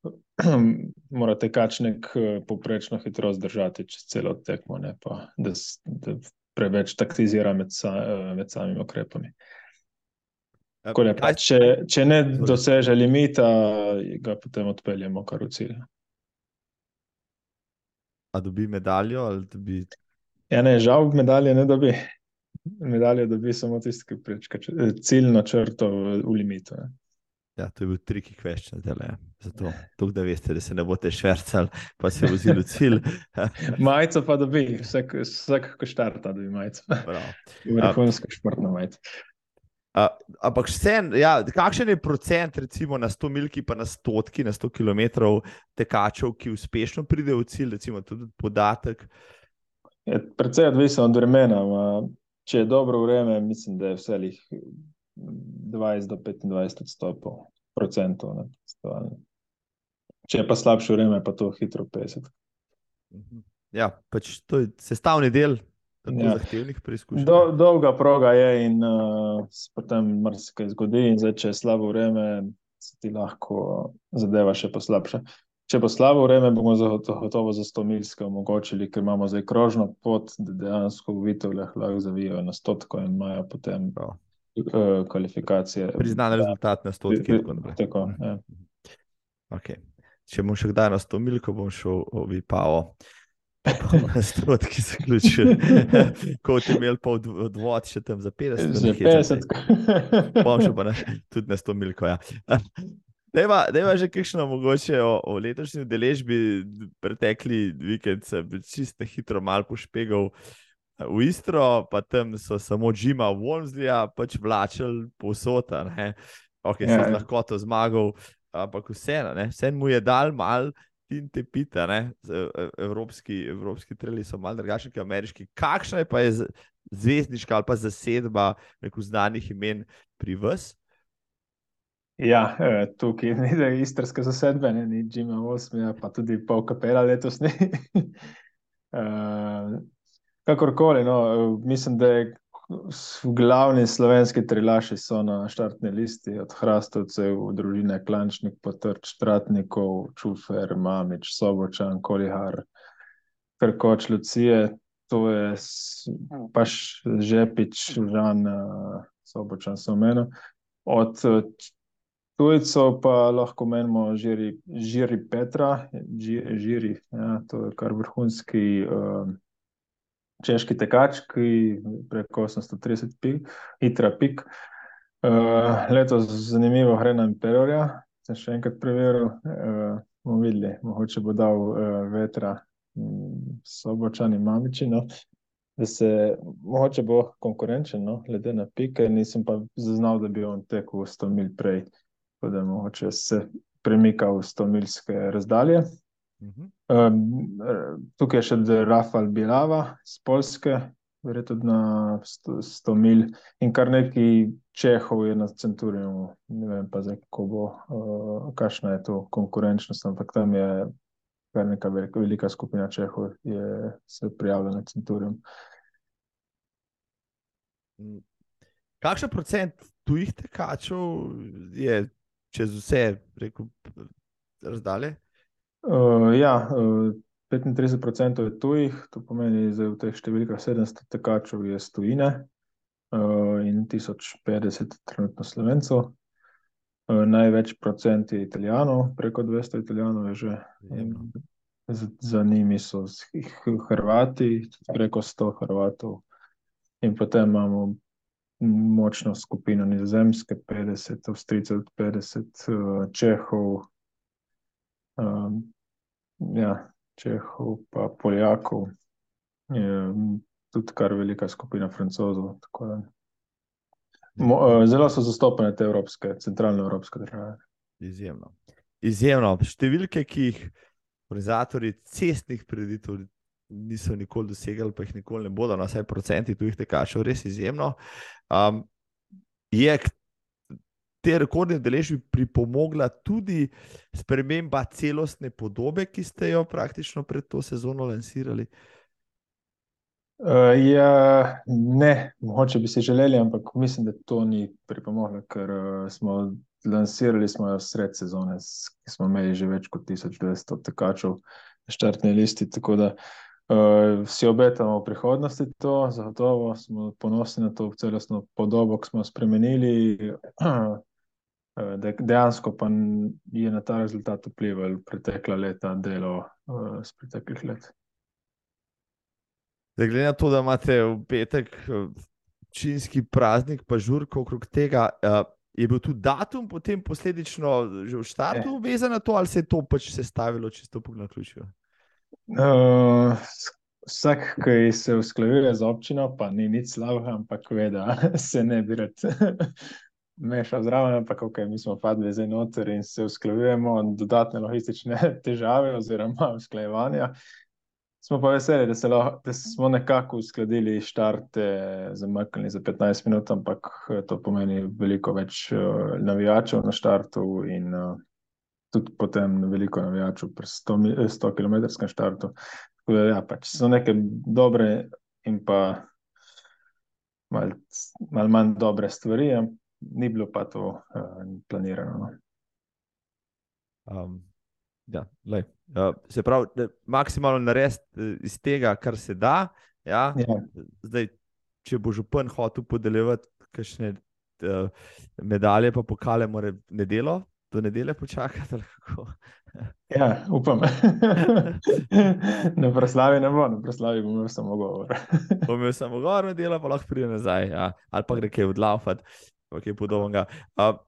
mora tekač nek eh, poprečno hitrost držati čez celo tekmo, ne pa da, da preveč taktizira med, sa, eh, med samimi ukrepami. Je, pa, če, če ne doseže limita, ga potem odpeljemo kar v cilj. A dobi medaljo? Dobi... Ja, ne, žal medalje ne dobi. Medalje dobi samo tisti, ki prečka ciljno črto v, v limitu. Ne. Ja, to je bil triki question, da, Zato, tuk, da veste, da se ne boste švrcali, pa se vozili v cilj. *laughs* majico pa dobi, vsak, vsak ko štarta, da bi majico. *laughs* Vrhunsko športno majico. Ampak, ja, kakšen je procent, recimo na 100 milki, pa na 100, na 100 km tekačev, ki uspešno pridejo v cilj, recimo tudi podatek? Je predvsej odvisno od vremena. Če je dobro vreme, mislim, da je vse jih 20 do 25 odstotkov. Če je pa slabše vreme, pa to hitro 50. Mhm. Ja, pač to je sestavni del ja. zahtevnih preizkušenj. Do, dolga proga je in uh, potem marsikaj zgodi, in zdaj, če je slabo vreme, se ti lahko zadeva še poslabša. Če bo slabo vreme, bomo zagotovo za 100 milske omogočili, ker imamo zdaj krožno pot, da dejansko v Vitovljah lahko zavijajo na stotko in imajo potem. Prav. Eh, kvalifikacije. Priznan rezultat na 100 km. Tako, ja. okay. Če bom še kdaj na 100 mil, ko bom šel v Pavo. Na stotki *laughs* se ključi, *laughs* kot je imel pol odvod, še tam za 50. Za 50. *laughs* Bom šel pa na, tudi na 100 milko. Ja. Deva, deva že kakšno mogoče o, o letošnji deležbi, pretekli vikend, sem čisto hitro mal pošpegal. Uh, v Istro, pa tam so samo Džima Wonslija pač vlačili posota. Ok, ja. sem lahko to zmagal, ampak vseeno, vse mu je dal mal. In te pita, ne, e, evropski, evropski treli so malo drugačni kot ameriški. Kakšna je pa je zvezdniška ali pa zasedba neko znanih imen pri vas? Ja, e, tukaj ni istrska zasedba, ne, ni Jima Osmija, pa tudi pol kapela letos ni. uh, *laughs* Kakorkoli, no, mislim, da je glavni slovenski trilaši so na štartni listi, od Hrastovcev, družine Klančnik, Potrč, Tratnikov, Čufer, Mamič, Sobočan, Kolihar, Krkoč, Lucije. To je pač Žepič, Žan, Sobočan, so meni. Od tujcev pa lahko menimo Žiri, Žiri Petra, Žiri, ja, to je kar vrhunski. Uh, češki tekač, ki preko 830 pik, hitra pik. Uh, letos zanimivo gre na Imperiorja, sem še enkrat preveril, uh, bomo videli, mogoče bo dal uh, vetra um, sobočani mamiči, no? da se mogoče bo konkurenčen, no? glede na pike, nisem pa zaznal, da bi on tekel 100 mil prej, da mogoče se premika v 100 milske razdalje. Um, tukaj je še Rafael Bilava iz Polske, verjetno na 100, 100 mil, in kar nekaj Čehov je na Centurionu. Ne vem pa, zdaj, kako bo, uh, kakšna je to konkurenčnost, ampak tam je kar neka velika, velika skupina Čehov, ki se prijavlja na Centurion. Kakšen procent tujih tekačev je čez vse, rekel, razdalje? Uh, ja, uh, 35% je tujih, to pomeni, da v teh številkah 700 tekačev je tujine uh, in 1050 trenutno slovencev. Uh, največ procent je italijanov, preko 200 italijanov je že. Z, za njimi so Hrvati, preko 100 Hrvatov, in potem imamo močno skupino Nizozemske, 50, Avstrijcev, 50 Čehov, um, ja, Čehov, pa Poljakov, je tudi kar velika skupina Francozov. Mo, uh, zelo so zastopene te evropske, centralne evropske države. Izjemno. Izjemno. Številke, ki jih organizatori cestnih preditev niso nikoli dosegali, pa jih nikoli ne bodo, na vsaj procenti tujih tekačev, res izjemno. Um, je te rekordne deležbi pripomogla tudi sprememba celostne podobe, ki ste jo praktično pred to sezono lansirali? Uh, ja, ne, mogoče bi si želeli, ampak mislim, da to ni pripomoglo, ker uh, smo lansirali smo jo sred sezone, ki smo imeli že več kot 1200 tekačev na štartni listi. Tako da uh, si obetamo v prihodnosti to, zagotovo smo ponosni na to celostno podobo, ki smo jo spremenili. *clears throat* Eh, dejansko pa je na ta rezultat vplival pretekla leta delo uh, z preteklih let. Da, glede na to, da imate v petek činski praznik, pa žurko okrog tega, uh, je bil tudi datum potem posledično že v štartu eh. vezan na to, ali se je to pač sestavilo čisto po naključju? Uh, vsak, ki se usklajuje z občino, pa ni nič slabega, ampak ve, da *laughs* se ne bi rad mešal zraven, ampak okay, mi smo padli zdaj noter in se usklajujemo, dodatne logistične *laughs* težave oziroma usklajevanja. Smo pa veseli, da, lahko, da smo nekako uskladili štarte, zamaknili za 15 minut, ampak to pomeni veliko več navijačev na štartu in uh, tudi potem veliko navijačev pri 100, 100 km štartu. Tako da ja, pač so neke dobre in pa malo mal manj dobre stvari, ni bilo pa to uh, planirano. No. Um, ja, lej, uh, se pravi, da maksimalno narediti eh, iz tega, kar se da. Ja? Ja. Zdaj, če bo župan hotel podeljevati kakšne uh, medalje, pa pokale, mora nedelo, do nedelje počakati. *laughs* Ja, upam. *laughs* na proslavi ne bo, na proslavi bom imel samo govor. bom imel samo govor, nedela pa lahko pride nazaj, ja. ali pa gre kaj odlaufati kaj podobnega. Uh,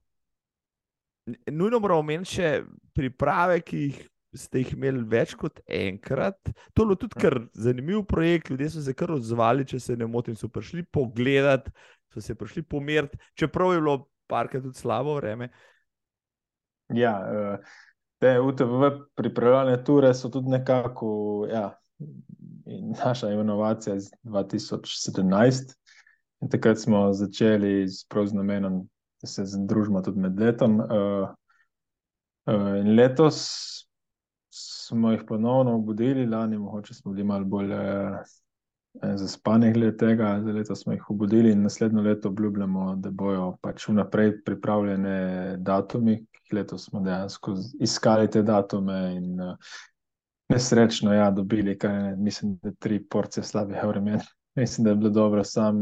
nujno moramo omeniti še priprave, ki jih ste jih imeli več kot enkrat. To je bilo tudi kar zanimiv projekt, ljudje so se kar odzvali, če se ne motim, so prišli pogledat, so se prišli pomeriti, čeprav je bilo parkrat tudi slabo vreme. Ja, te UTV pripravljene ture so tudi nekako. Ja. Naša inovacija iz 2017, In takrat smo začeli s namenom, da se združimo tudi med letom. Uh, uh, in letos smo jih ponovno obudili, lani mogoče smo bili malo bolj uh, zaspani glede tega. Za leto smo jih obudili in naslednjo leto obljubljamo, da bojo pač vnaprej pripravljene datumi. Letos smo dejansko iskali te datume in uh, nesrečno ja, dobili, kaj, mislim, da tri porcije slabih vremen. *laughs* Mislim, da je bilo dobro, sam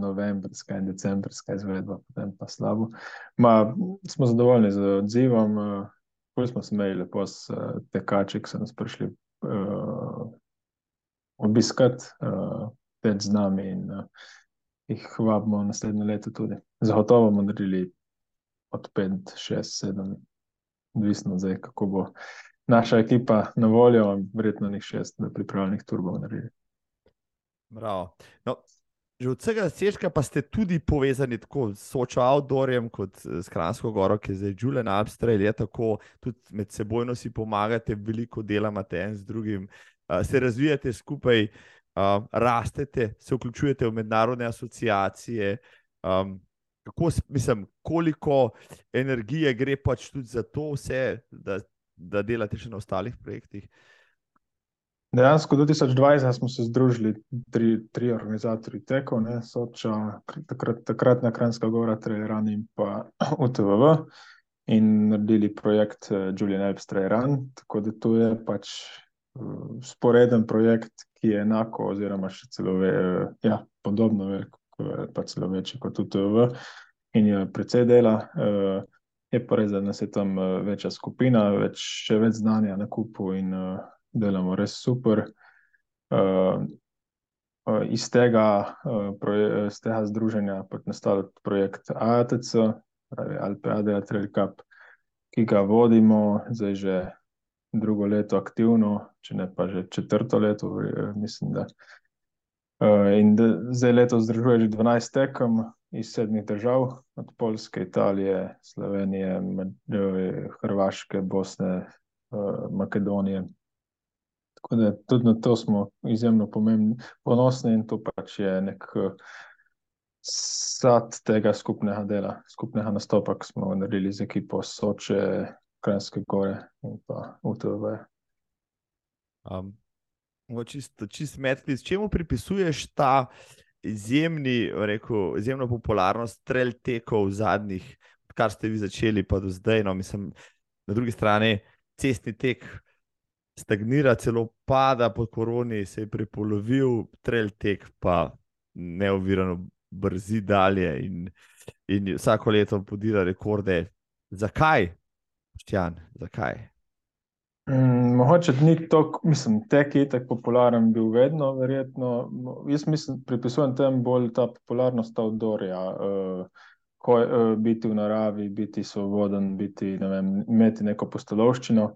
novembrska in decembrska izvedba, potem pa slabo. Ma, smo zadovoljni z odzivom. Uh, smo se imeli lepo s uh, tekači, ki so nas prišli uh, obiskati, uh, teč z nami in uh, jih vabimo naslednje leto tudi. Zagotovo bomo naredili od 5, 6, 7, odvisno zdaj, kako bo naša ekipa na voljo, verjetno njih šest, da pripravljenih turbov naredili. Bravo. No, že od vsega začetka pa ste tudi povezani tako s Sočo Outdoorjem kot s Kransko goro, ki je zdaj Julian Abstrail, je tako, tudi med sebojno si pomagate, veliko dela imate en z drugim, uh, se razvijate skupaj, uh, rastete, se vključujete v mednarodne asociacije. Um, kako, mislim, koliko energije gre pač tudi za to vse, da da delate še na ostalih projektih? Dejansko do 2020 smo se združili tri, tri organizatorji tekov, ne, Soča, takrat, takratna Kranjska gora, Traileran in pa *clears throat* UTVV in naredili projekt uh, Julian Elps Traileran, tako da to je pač uh, sporeden projekt, ki je enako oziroma še celo ve, uh, ja, podobno velik, pa celo večji kot UTVV in je precej dela. Je pa res, da nas je tam večja skupina, več, še več znanja na kupu in uh, delamo res super. Uh, iz, tega, uh, proje, iz tega združenja je nastal projekt ATC, pravi Alpeadea Trail Cup, ki ga vodimo zdaj že drugo leto aktivno, če ne pa že četrto leto, mislim, da. In da, zdaj leto združuje že 12 tekem, iz sedmih držav, od Poljske, Italije, Slovenije, Hrvaške, Bosne, eh, Makedonije. Tako da tudi na to smo izjemno pomembni, ponosni in to pač je nek eh, sad tega skupnega dela, skupnega nastopa, ki smo naredili z ekipo Soče, Krajinske gore in pa UTV. Um, čisto čist metli, s čemu pripisuješ ta izjemni, rekel, izjemno popularnost trail tekov zadnjih, kar ste vi začeli, pa do zdaj. No, mislim, na drugi strani cestni tek stagnira, celo pada po koroni, se je prepolovil, trail tek pa neovirano brzi dalje in, in vsako leto podira rekorde. Zakaj, Štjan, zakaj? Mm, mogoče ni to, mislim, tek je tako popularen, bil vedno, verjetno. Jaz mislim, pripisujem temu bolj ta popularnost outdoorja, uh, ko uh, biti v naravi, biti svoboden, biti, ne vem, imeti neko postolovščino.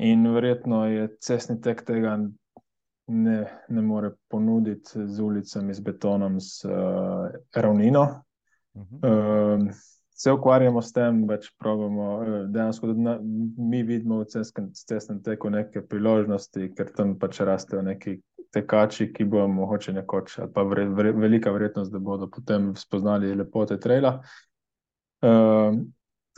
In verjetno je cestni tek tega ne, ne more ponuditi z ulicami, z betonom, s uh, ravnino. Uh -huh. uh, se ukvarjamo s tem, več pravimo. Eh, dejansko na, mi vidimo v cestnem teku neke priložnosti, ker tam pač rastejo neki tekači, ki bodo mogoče nekoč, ali pa vre, vre, velika verjetnost, da bodo potem spoznali lepote traila. Uh,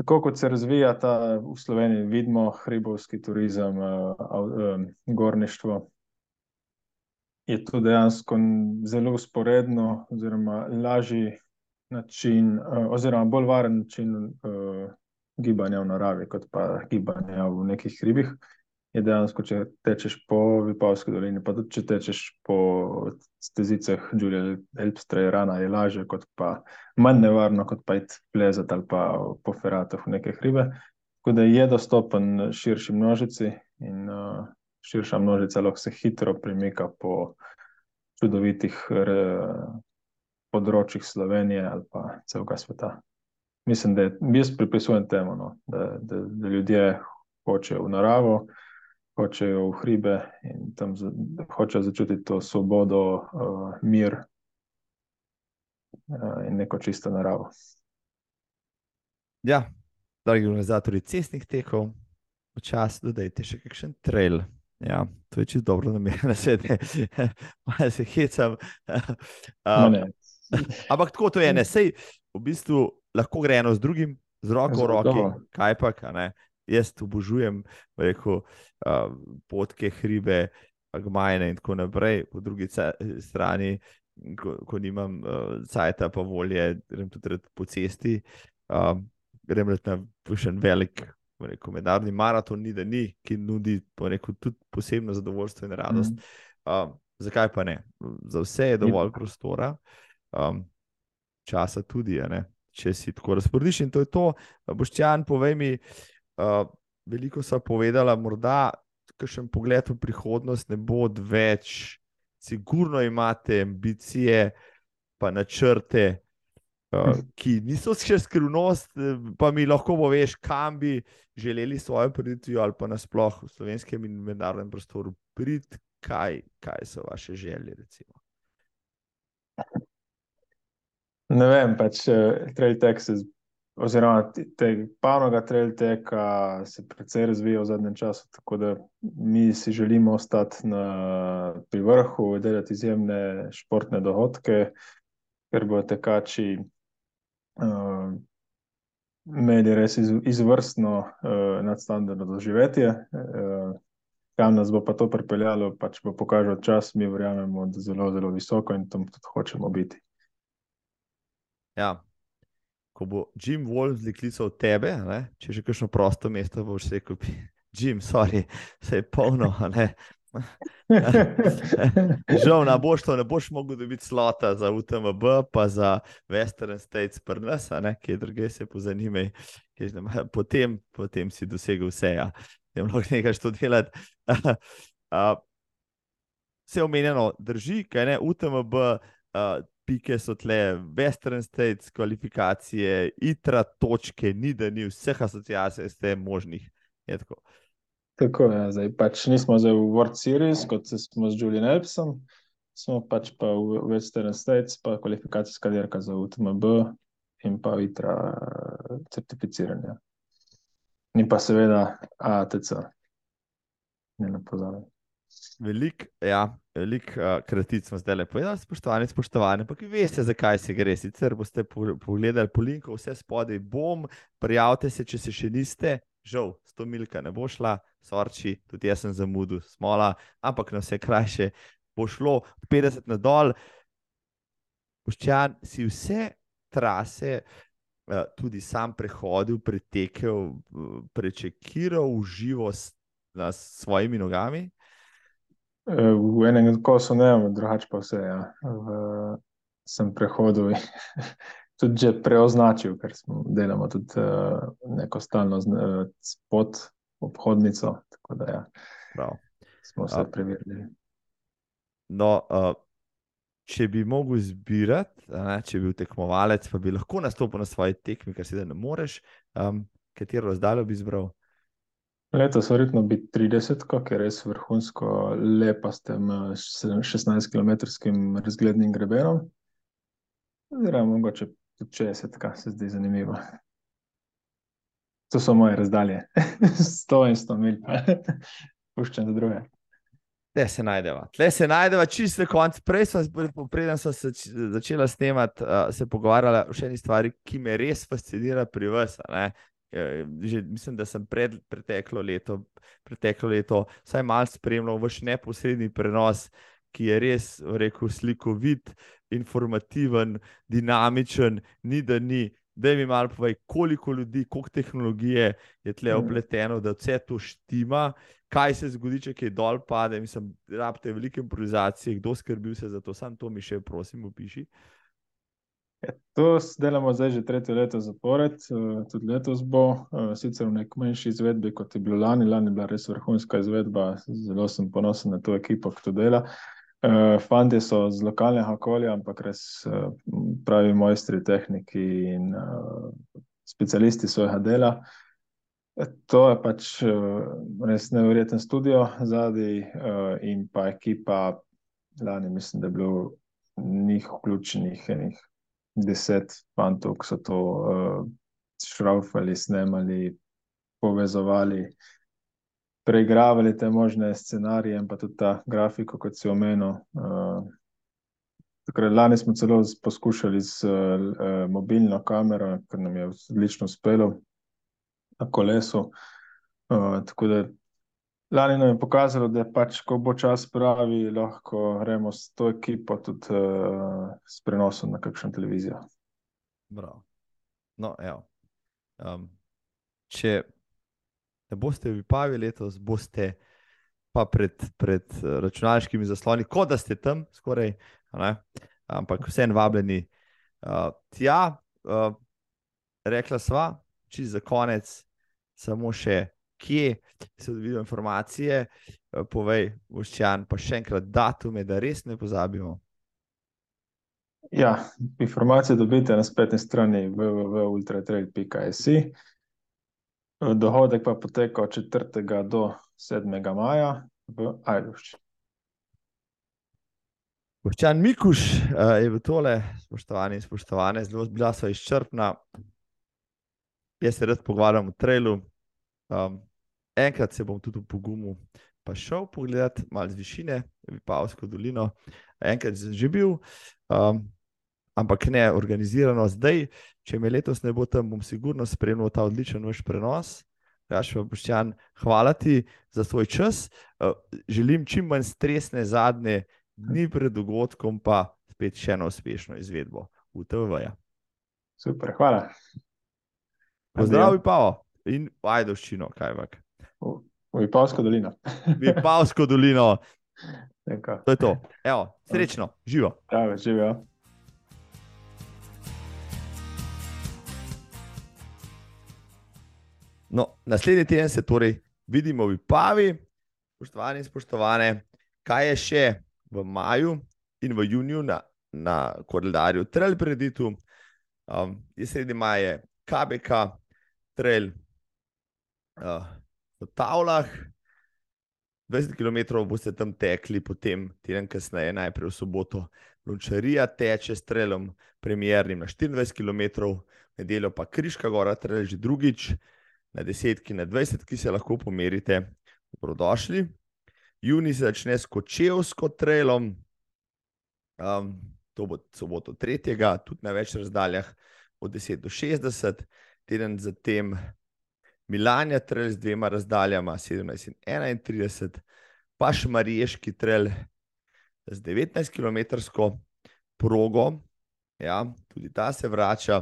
tako kot se razvija ta v Sloveniji, vidimo hribovski turizem, uh, uh, gorništvo. Je to dejansko zelo usporedno, oziroma lažje način, uh, oziroma bolj varen način uh, gibanja v naravi, kot pa gibanja v nekih hribih. Je dejansko, če tečeš po Vipavski dolini, pa tudi če tečeš po stezicah Julia Elpstra, je rana je lažje, kot pa manj nevarno, kot pa iti plezati ali pa po feratah v neke hribe. Tako da je dostopen širši množici in uh, širša množica lahko se hitro premika po čudovitih področjih Slovenije ali pa celega sveta. Mislim, da jaz pripisujem temu, no, da, da, da ljudje hočejo v naravo, hočejo v hribe in tam za, hočejo začutiti to svobodo, uh, mir uh, in neko čisto naravo. Ja, dragi organizatori cestnih tekov, včasih dodajte še kakšen trail. Ja, to je čisto dobro, *laughs* da mi je na svetu, malo se hecam. Uh, Ampak tako to je, ne sej, v bistvu lahko gre eno z drugim, z roko v roki, kaj pa, ne. Jaz obožujem, rekel, uh, potke, hribe, Agmajne in tako naprej, po drugi strani, ko, ko nimam uh, cajta, pa volje, grem tudi po cesti, um, grem na še en velik. Mednarodni maraton ni, da ni, ki nudi rekel, tudi posebno zadovoljstvo in radost. Mm. Um, zakaj pa ne? Za vse je dovolj prostora, um, časa tudi, če si tako razporediš. In to je to, Boščan, povej mi, uh, veliko so povedala, morda kakšen pogled v prihodnost ne bo več, sigurno imate ambicije, pa načrte, uh, *laughs* ki niso še skrivnost, pa mi lahko poveš, kam bi želeli svojo preditvijo ali pa nasploh v slovenskem in mednarodnem prostoru priti, kaj, kaj so vaše želje. Recimo? Ne vem, pač uh, Trail Texas oziroma te panoga trail teka se precej razvija v zadnjem času, tako da mi si želimo ostati na, pri vrhu, delati izjemne športne dohodke, ker bodo tekači uh, imeli res iz, izvrstno uh, nadstandardno doživetje. Uh, kam nas bo pa to pripeljalo, pač bo pokazal čas, mi verjamemo, da je zelo, zelo visoko in tam tudi hočemo biti. Ja, ko bo Jim Wolves klical tebe, ne? če že kakšno prosto mesto boš rekel, Jim, sorry, se je polno. *laughs* Žal, na boš to ne boš mogel dobiti slota za UTMB, pa za Western States, prnas, ki je druge se pozanimaj. Potem, potem si dosegel vse, ja. ne moreš nekaj što delati. *laughs* Vse omenjeno drži, kaj ne, UTMB, pike so tle, Western States, kvalifikacije, itra, točke, ni da ni vseh asociacij, ste možnih. Je tako. Tako je, ja, zdaj pač nismo zdaj v World Series, kot smo z Julian Elpsom, smo pač pa v Western States, pa kvalifikacijska dirka za UTMB in pa itra certificiranje. In pa seveda ATC. Ne na pozornost. Veliko, ja, velik, uh, kratic smo zdaj le povedali, spoštovani. Pa, ki veste, zakaj se gre. Sicer boste pogledali po linku, vse spodaj bom, prijavite se, če se še niste. Žal, sto milka ne bo šla, sorči, tudi jaz sem zamudil, smola, ampak na vse krajše bo šlo 50 na dol. Poščan si vse trase, uh, tudi sam prehodil, pretekel, prečekiral v živo s, na svojimi nogami. V enem kosu ne, drugače pa vse. Ja. V, sem prehodil in *laughs* tudi že preoznačil, ker smo delali tudi uh, neko stalno uh, spot, obhodnico. Tako da ja, smo vse preverili. No, uh, če bi mogel izbirati, ne, če bi bil tekmovalec, pa bi lahko nastopil na svoji tekmi, kar si da ne moreš, um, katero razdaljo bi izbral? Letos verjetno bi 30, ki je res vrhunsko lepa s tem 16 km razglednim grebenom. Oziroma, mogoče tudi 60, kar se zdi zanimivo. To so moje razdalje, *laughs* 100 in 100 mil, *laughs* puščam za druge. Tle se najdeva, tle se najdeva, čisto konc. Prej sem, preden sem se začela snemati, uh, se pogovarjala o še eni stvari, ki me res fascinira pri vas. Že, mislim, da sem pred, preteklo leto, preteklo leto vsaj malo spremljal vaš neposredni prenos, ki je res, rekel, slikovit, informativen, dinamičen, ni da ni. Da mi malo povej, koliko ljudi, koliko tehnologije je tle opleteno, da vse to štima, kaj se zgodi, če kaj dol pade. Mislim, da rabite velike improvizacije, kdo skrbi se za to, sam to mi še, prosim, opiši. Uh, Ja, *laughs* to delamo zdaj že tretje leto zapored, eh, tudi letos bo, eh, sicer v neki manjši izvedbi, kot je bilo lani. Lani je bila res vrhunska izvedba, zelo sem ponosen na to ekipo, ki to dela. Eh, Fanti so z lokalnega okolja, ampak res pravi mojstri tehniki in specialisti svojega dela. To je pač res nevreten studio zadaj in pa ekipa, lani mislim, da je bilo njih vključenih enih deset fantov, ki so to uh, šraufali, snemali, povezovali, preigravali te možne scenarije in pa tudi ta grafiko, kot si omenil. Uh, Lani smo celo poskušali z uh, mobilno kamero, kar nam je odlično uspelo na kolesu. Uh, tako da Lani nam je pokazalo, da pač, ko bo čas pravi, lahko gremo s to ekipo tudi uh, s prenosom na kakšno televizijo. Bravo. No, um, če ne boste v Pavi letos, boste pa pred, pred eh, računalniškimi zasloni, kot da ste tam, skoraj, ampak vseeno vabljeni. Uh, tja, uh, rekla sva, če za konec, samo še kje se dobijo informacije, uh, povej, Voščan, pa še enkrat datume, da res ne pozabimo. Ja, informacije dobite na spletni strani www.ultratrail.js. Dohodek pa poteka od 4. do 7. maja v Ajdušči. Boščan Mikuš uh, je v tole, spoštovani in spoštovane, zelo bila so izčrpna. Jaz se rad pogovarjam o trailu. Um, enkrat se bom tudi v pogumu pa šel pogledat malo z višine, Vipavsko dolino. Enkrat sem že bil, um, ampak ne organizirano. Zdaj, če me letos ne bo tam, bom sigurno spremljal ta odličen vaš prenos. Jašva Boščan, hvala ti za svoj čas. Uh, želim čim manj stresne zadnje dni pred dogodkom, pa spet še eno uspešno izvedbo v TV. -ja. Super, hvala. Pozdravi pa in ajdoščino, kaj vak. Vipavsko dolino. *laughs* Vipavsko dolino. To je to. Evo, srečno, živo. Ja, živijo. No, naslednji teden se torej vidimo v Pavi, spoštovani in spoštovane. Kaj je še v maju in v juniju na, na koledarju Trail Preditu. Um, je sredi maja, KBK, Trail uh, v Tavlah. 20 km boste tam tekli, potem teden kasneje, najprej v soboto, Lončarija teče s Trailom, premjernim na 24 km, nedeljo pa Kriška gora, že drugič, na 10 ki na 20, ki se lahko pomerite. Dobrodošli. Juni se začne s Kočevsko trailom, um, to bo soboto 3. tudi na več razdaljah, od 10 do 60, teden zatem Milanja trail z dvema razdaljama, 17 in 31, pa še Mariješki trail z 19 km progo, ja, tudi ta se vrača.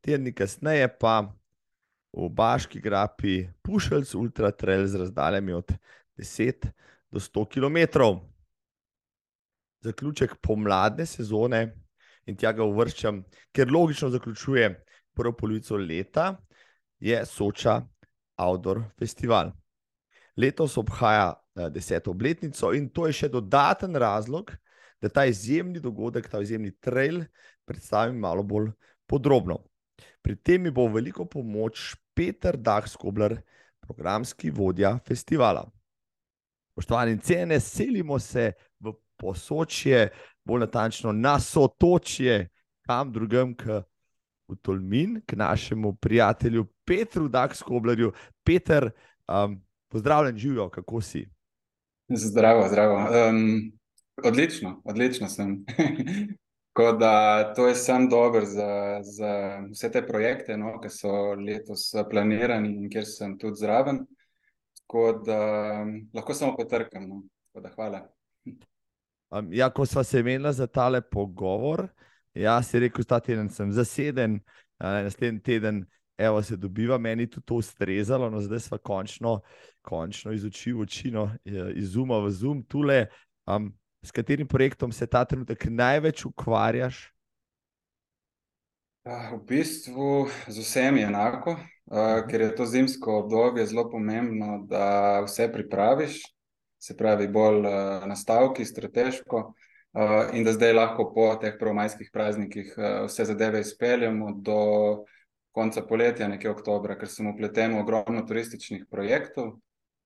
Teden kasneje pa v Baški grapi Pušelc Ultra Trail z razdaljami od 10 do 100 km. Zaključek pomladne sezone in tja ga uvrščam, ker logično zaključuje prvo polovico leta, je Soča Outdoor Festival. Letos obhaja eh, deseto obletnico in to je še dodaten razlog, da ta izjemni dogodek, ta izjemni trail predstavim malo bolj podrobno. Pri tem mi bo veliko pomoč Peter Dachskobler, programski vodja festivala. Poštovani cene, selimo se v posočje, bolj natančno na sotočje, kam drugam, k v Tolmin, k našemu prijatelju Petru Dakskoblerju. Peter, um, pozdravljen, živijo, kako si? Zdravo, zdravo. Um, odlično, odlično sem. *laughs* Tako da to je sam dober za, za vse te projekte, no, ki so letos planirani in kjer sem tudi zraven. Tako da lahko samo potrkam. No. Da, hvala. Um, ja, ko smo se imeli za tale pogovor, jaz si rekel, da teden sem zaseden, naslednji teden. Evo se dobiva, meni tudi to ustrezalo, no zdaj smo končno, končno iz oči v oči, no, iz uma v zum, tule. Um, s katerim projektom se ta trenutek največ ukvarjaš? V bistvu z vsemi enako, uh, ker je to zimsko obdobje zelo pomembno, da vse pripraviš, se pravi, bolj uh, nastavki, strateško, uh, in da zdaj lahko po teh prvomajskih praznikih uh, vse zadeve izpeljemo do konca poletja, nekje oktobra, ker sem upleten v ogromno turističnih projektov.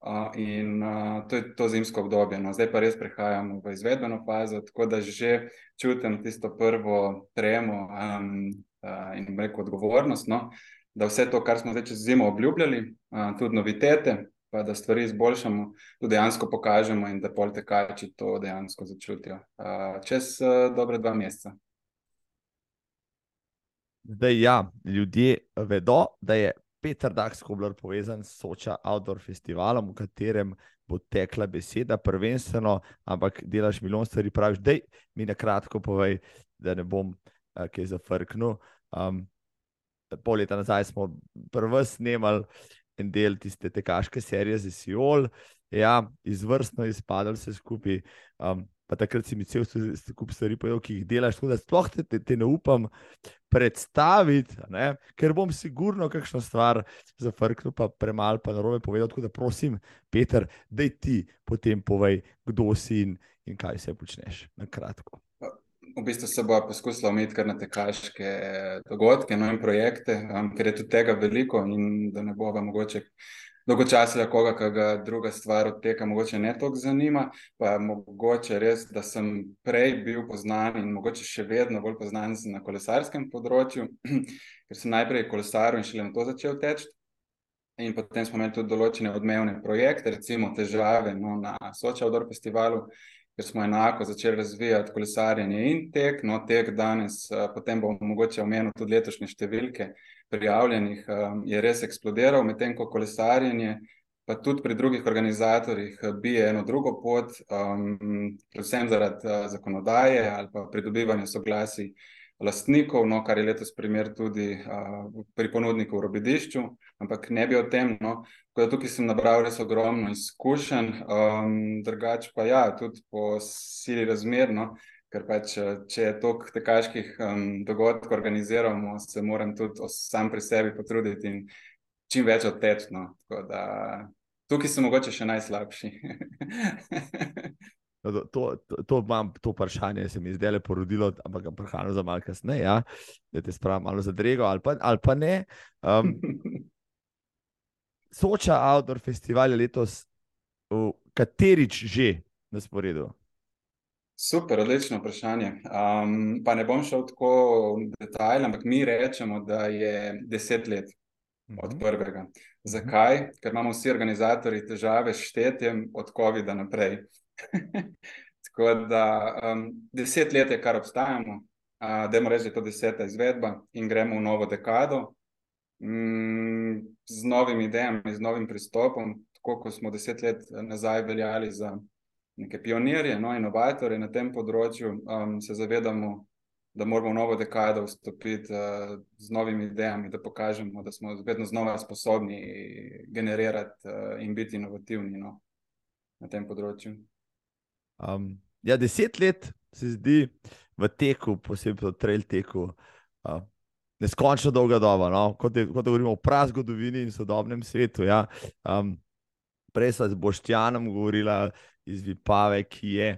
Uh, in uh, to je to zimsko obdobje. No. Zdaj pa res prehajamo v izvedbeno fazo, tako da že čutim tisto prvo tremo um, uh, in rekel odgovornost, no, da vse to, kar smo zdaj čez zimo obljubljali, uh, tudi novitete, pa da stvari izboljšamo, tudi dejansko pokažemo in da pol tekači to dejansko začutijo uh, čez uh, dobre dva meseca. Zdaj, ja, ljudje vedo, da je Peter Dax Kobler povezan s Soča Outdoor Festivalom, v katerem bo tekla beseda, prvenstveno, ampak delaš milijon stvari, praviš, da mi na kratko povej, da ne bom uh, kaj zafrknil. Um, pol leta nazaj smo prvi snemali en del tiste tekaške serije za Siol, ja, izvrstno izpadali vse skupaj. Um, pa takrat si mi cel kup stvari povedal, ki jih delaš, tako da sploh te, te, te ne upam predstaviti, ne? ker bom sigurno kakšno stvar zafrknil, pa premalo pa narobe povedal. Tako da prosim, Peter, da ti potem povej, kdo si in, in kaj vse počneš. Na kratko. V bistvu se bo poskusila ometi kar na tekaške dogodke no in projekte, um, ker je tudi tega veliko in da ne bo vam mogoče dolgočasila koga, ki ga druga stvar od tega mogoče ne toliko zanima. Pa mogoče res, da sem prej bil poznan in mogoče še vedno bolj poznan na kolesarskem področju, *clears throat* ker sem najprej kolesaril in šele na to začel teči. In potem smo imeli tudi določene odmevne projekte, recimo težave no, na Soča Odor festivalu, ker smo enako začeli razvijati kolesarjenje in tek. No, tek danes, potem bomo mogoče omenili tudi letošnje številke, prijavljenih um, je res eksplodiral, medtem ko kolesarjenje, pa tudi pri drugih organizatorjih, uh, bije eno drugo pot, um, predvsem zaradi uh, zakonodaje ali pa pridobivanja soglasij lastnikov, no, kar je letos primer tudi uh, pri ponudniku v Robidišču, ampak ne bi o tem. No, tukaj sem nabral res ogromno izkušenj, um, drugače pa ja, tudi po sili razmerno. Ker pač, če je toliko tekaških um, dogodkov organiziramo, se moram tudi sam pri sebi potruditi in čim več odteči. No. Tukaj sem mogoče še najslabši. *laughs* No, to, to, to, to, vprašanje se mi zdaj le porodilo, ampak ga prehajam za malce kasneje, ja? da te spravim malo za drego ali pa, ali pa ne. Um, *laughs* Soča Outdoor Festival je letos, katerič že na sporedu? Super, odlično vprašanje. Um, pa ne bom šel tako v detajl, ampak mi rečemo, da je deset let od mhm. prvega. Zakaj? Ker imamo vsi organizatori težave s štetjem od COVID-a naprej. *laughs* tako da um, deset let je, kar obstajamo, uh, da je reči, da je to deseta izvedba in gremo v novo dekado mm, z novimi idejami, z novim pristopom, tako kot smo deset let nazaj veljali za neke pionirje, no, inovatorje na tem področju, um, se zavedamo, da moramo v novo dekado vstopiti uh, z novimi idejami, da pokažemo, da smo vedno znova sposobni generirati uh, in biti inovativni no, na tem področju. Um, ja, deset let se zdi v teku, posebej v trail teku. Uh, Neskončno dolga doba, no? kot, je, kot govorimo o prazgodovini in sodobnem svetu. Ja? Um, prej smo z Boštjanom govorili, iz Vipave, ki je.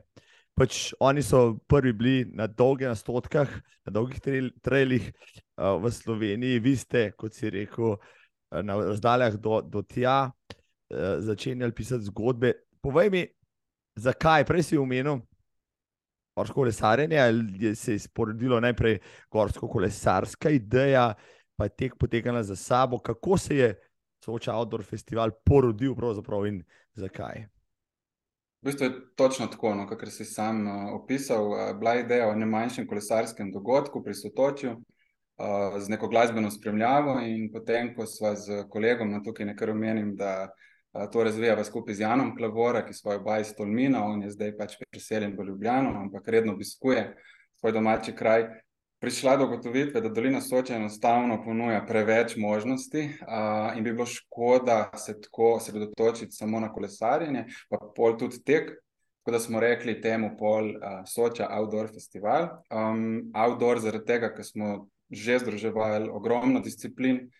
Pač oni so prvi bili na dolgih nastotkah, na dolgih trailih uh, v Sloveniji, vi ste, kot si rekel, na razdaljah do, do tja, uh, začenjali pisati zgodbe. Povej mi, zakaj, prej si omenil gorsko kolesarjenje, ali se je sporodilo najprej gorsko kolesarska ideja, pa je tek potekala za sabo, kako se je Soča Outdoor Festival porodil in zakaj? V bistvu je točno tako, no, kot si sam uh, opisal. Uh, bila je ideja o ne manjšem kolesarskem dogodku pri Sotočju uh, z neko glasbeno spremljavo, in potem, ko sva z kolegom, no, tukaj nekaj omenim, da uh, to razvijava skupaj z Janom Klavora, ki svojo baj iz Tolmina, on je zdaj pač priseljen v Ljubljano, ampak redno obiskuje svoj domači kraj prišla do ugotovitve, da dolina Soča enostavno ponuja preveč možnosti uh, in bi bilo škoda se tako osredotočiti samo na kolesarjenje, pa pol tudi tek. Tako da smo rekli temu pol uh, Soča Outdoor Festival. Um, outdoor zaradi tega, ker smo že združevali ogromno disciplin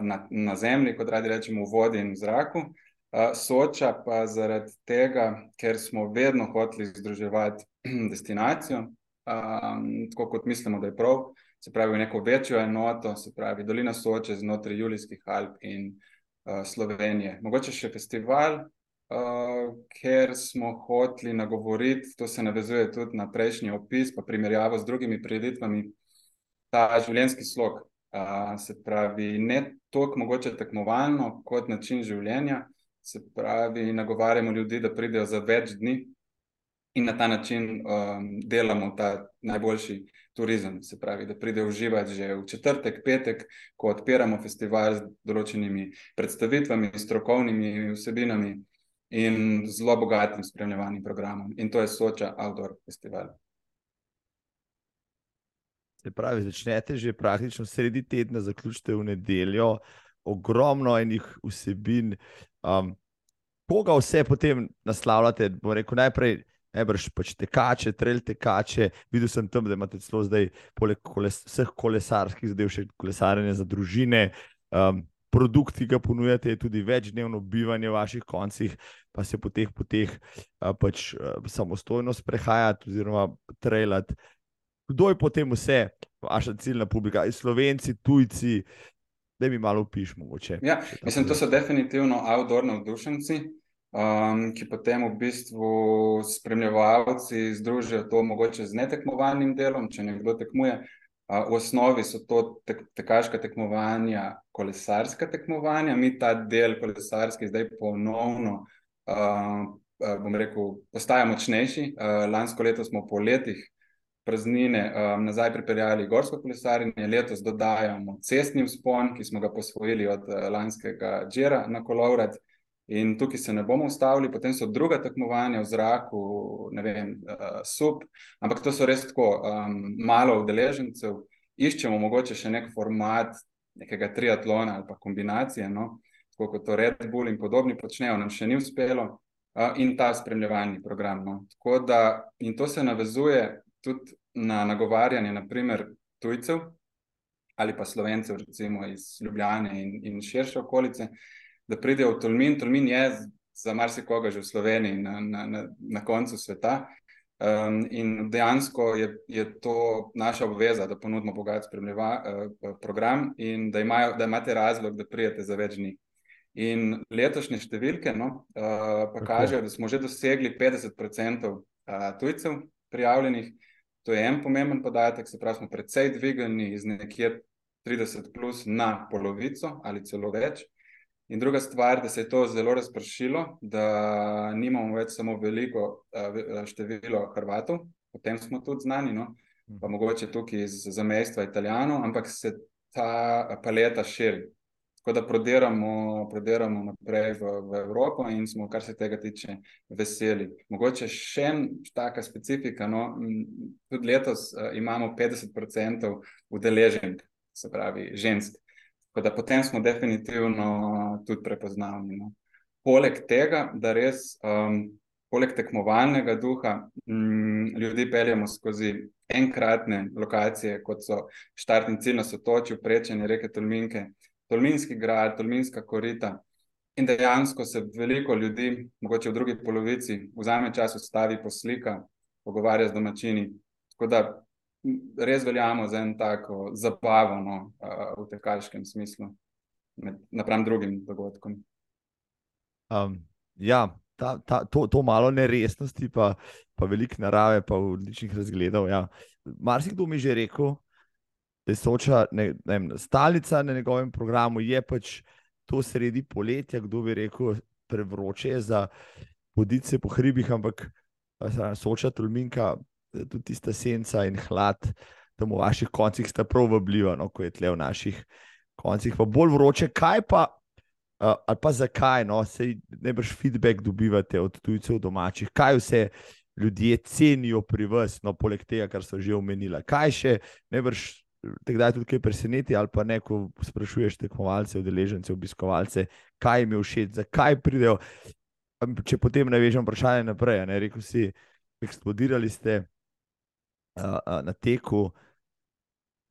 na, na zemlji, kot radi rečemo, v vodi in v zraku. Uh, Soča pa zaradi tega, ker smo vedno hoteli združevati *clears throat* destinacijo, um, tako kot mislimo, da je prav, se pravi, neko večjo enoto, se pravi, Dolina Soče znotraj Julijskih Alp in uh, Slovenije. Mogoče še festival, uh, ker smo hoteli nagovoriti, to se navezuje tudi na prejšnji opis, pa primerjavo z drugimi prireditvami, ta življenjski slog. Uh, se pravi, ne toliko mogoče tekmovalno kot način življenja. Se pravi, nagovarjamo ljudi, da pridejo za več dni in na ta način um, delamo ta najboljši turizem. Se pravi, da pride uživati že v četrtek, petek, ko odpiramo festival z določenimi predstavitvami, strokovnimi vsebinami in zelo bogatim spremljevanjem programom. In to je Soča Outdoor Festival. Se pravi, začnete že praktično sredi tedna, zaključite v nedeljo, ogromno enih vsebin. Um, koga vse potem naslavljate? Bo rekel najprej. Najbrž pač tekače, trelj tekače. Videl sem tam, da imate celo zdaj, poleg koles, vseh kolesarskih zadev, še kolesarjenje za družine. Um, produkt, ki ga ponujate, je tudi večdnevno bivanje v vaših koncih, pa se po teh poteh uh, pač, uh, samostojno sprehajati oziroma trejljati. Kdo je potem vse, vaša ciljna publika, Slovenci, tujci, da mi malo pišemo. Ja, mislim, to so definitivno outdoor navdušenci, um, ki potem v bistvu spremljevalci združijo to mogoče z netekmovalnim delom, če nekdo tekmuje. Uh, v osnovi so to tek, tekaška tekmovanja, kolesarska tekmovanja, mi ta del kolesarski zdaj ponovno. Uh, bom rekel, postaja močnejši. Lansko leto smo po letih praznine um, nazaj pripeljali gorsko kolesarjenje, letos dodajamo cestni vzpon, ki smo ga posvojili od uh, lanskega Džera na Kolovrat. In tukaj se ne bomo ustavili, potem so druga tekmovanja v zraku, ne vem, uh, sup, ampak to so res tako um, malo udeležencev. Iščemo mogoče še nek format nekega triatlona ali pa kombinacije, no? tako kot to Red Bull in podobni počnejo, nam še ni uspelo. Uh, in ta spremljevalni program. No. Da, in to se navezuje tudi na nagovarjanje, naprimer, tujcev ali pa slovencev, recimo iz Ljubljana in, in širše okolice, da pridejo v Tolmin. Tolmin je za marsikoga že v Sloveniji, na, na, na, na koncu sveta. Um, in dejansko je, je to naša obveza, da ponudimo bogat spremljava, uh, program in da, imajo, da imate razlog, da prijete za več dni. In letošnje številke no, uh, pa kažejo, da smo že dosegli 50% uh, tujcev prijavljenih, To je en pomemben podatek, se pravi, smo precej dvignili iz nekje 30 plus na polovico ali celo več. In druga stvar, da se je to zelo razpršilo, da nimamo več samo veliko uh, število Hrvatov, potem smo tudi znani, no? pa mogoče tukaj iz zamestva Italijanov, ampak se ta paleta širi. Tako da prodiramo, prodiramo naprej v, v Evropo in smo, kar se tega tiče, veseli. Mogoče še ena specifika. No, tudi letos uh, imamo 50% udeleženk, se pravi žensk. Tako da potem smo definitivno tudi prepoznavni. No. Poleg tega, da res, um, poleg tekmovalnega duha, um, ljudi peljemo skozi enkratne lokacije, kot so štartni cilj na Sotočju, prečenje reke Tolminke. Tolminski grad, Tolminska korita. In dejansko se veliko ljudi, mogoče v drugi polovici, vzame čas, ustavi, poslika, pogovarja z domačini. Tako da res veljamo za en tako zabavo no, v tekaškem smislu, napram drugim dogodkom. Um, ja, ta, ta, to, to malo neresnosti, pa, pa veliko narave, pa odličnih razgledov. Ja. Marsikdo mi je že rekel, soča ne, ne stalica na njegovem programu, je pač to sredi poletja, kdo bi rekel, prevroče za podice po hribih, ampak soča Tulminka, tudi tista senca in hlad, tam v vaših koncih sta prav vabljiva, no, ko je tle v naših koncih, pa bolj vroče, kaj pa. Uh, ali pa zakaj, no, se najbrž feedback dobivate od tujcev domačih, kaj vse ljudje cenijo pri vas, no, poleg tega, kar so že omenili. Kaj še, najbrž te kdaj tudi kaj preseneti, ali pa ne, ko sprašuješ tekmovalce, udeležence, obiskovalce, kaj jim je všeč, zakaj pridejo. Če potem veš, vprašanje naprej. Ne, rekel si, eksplodirali ste uh, uh, na teku.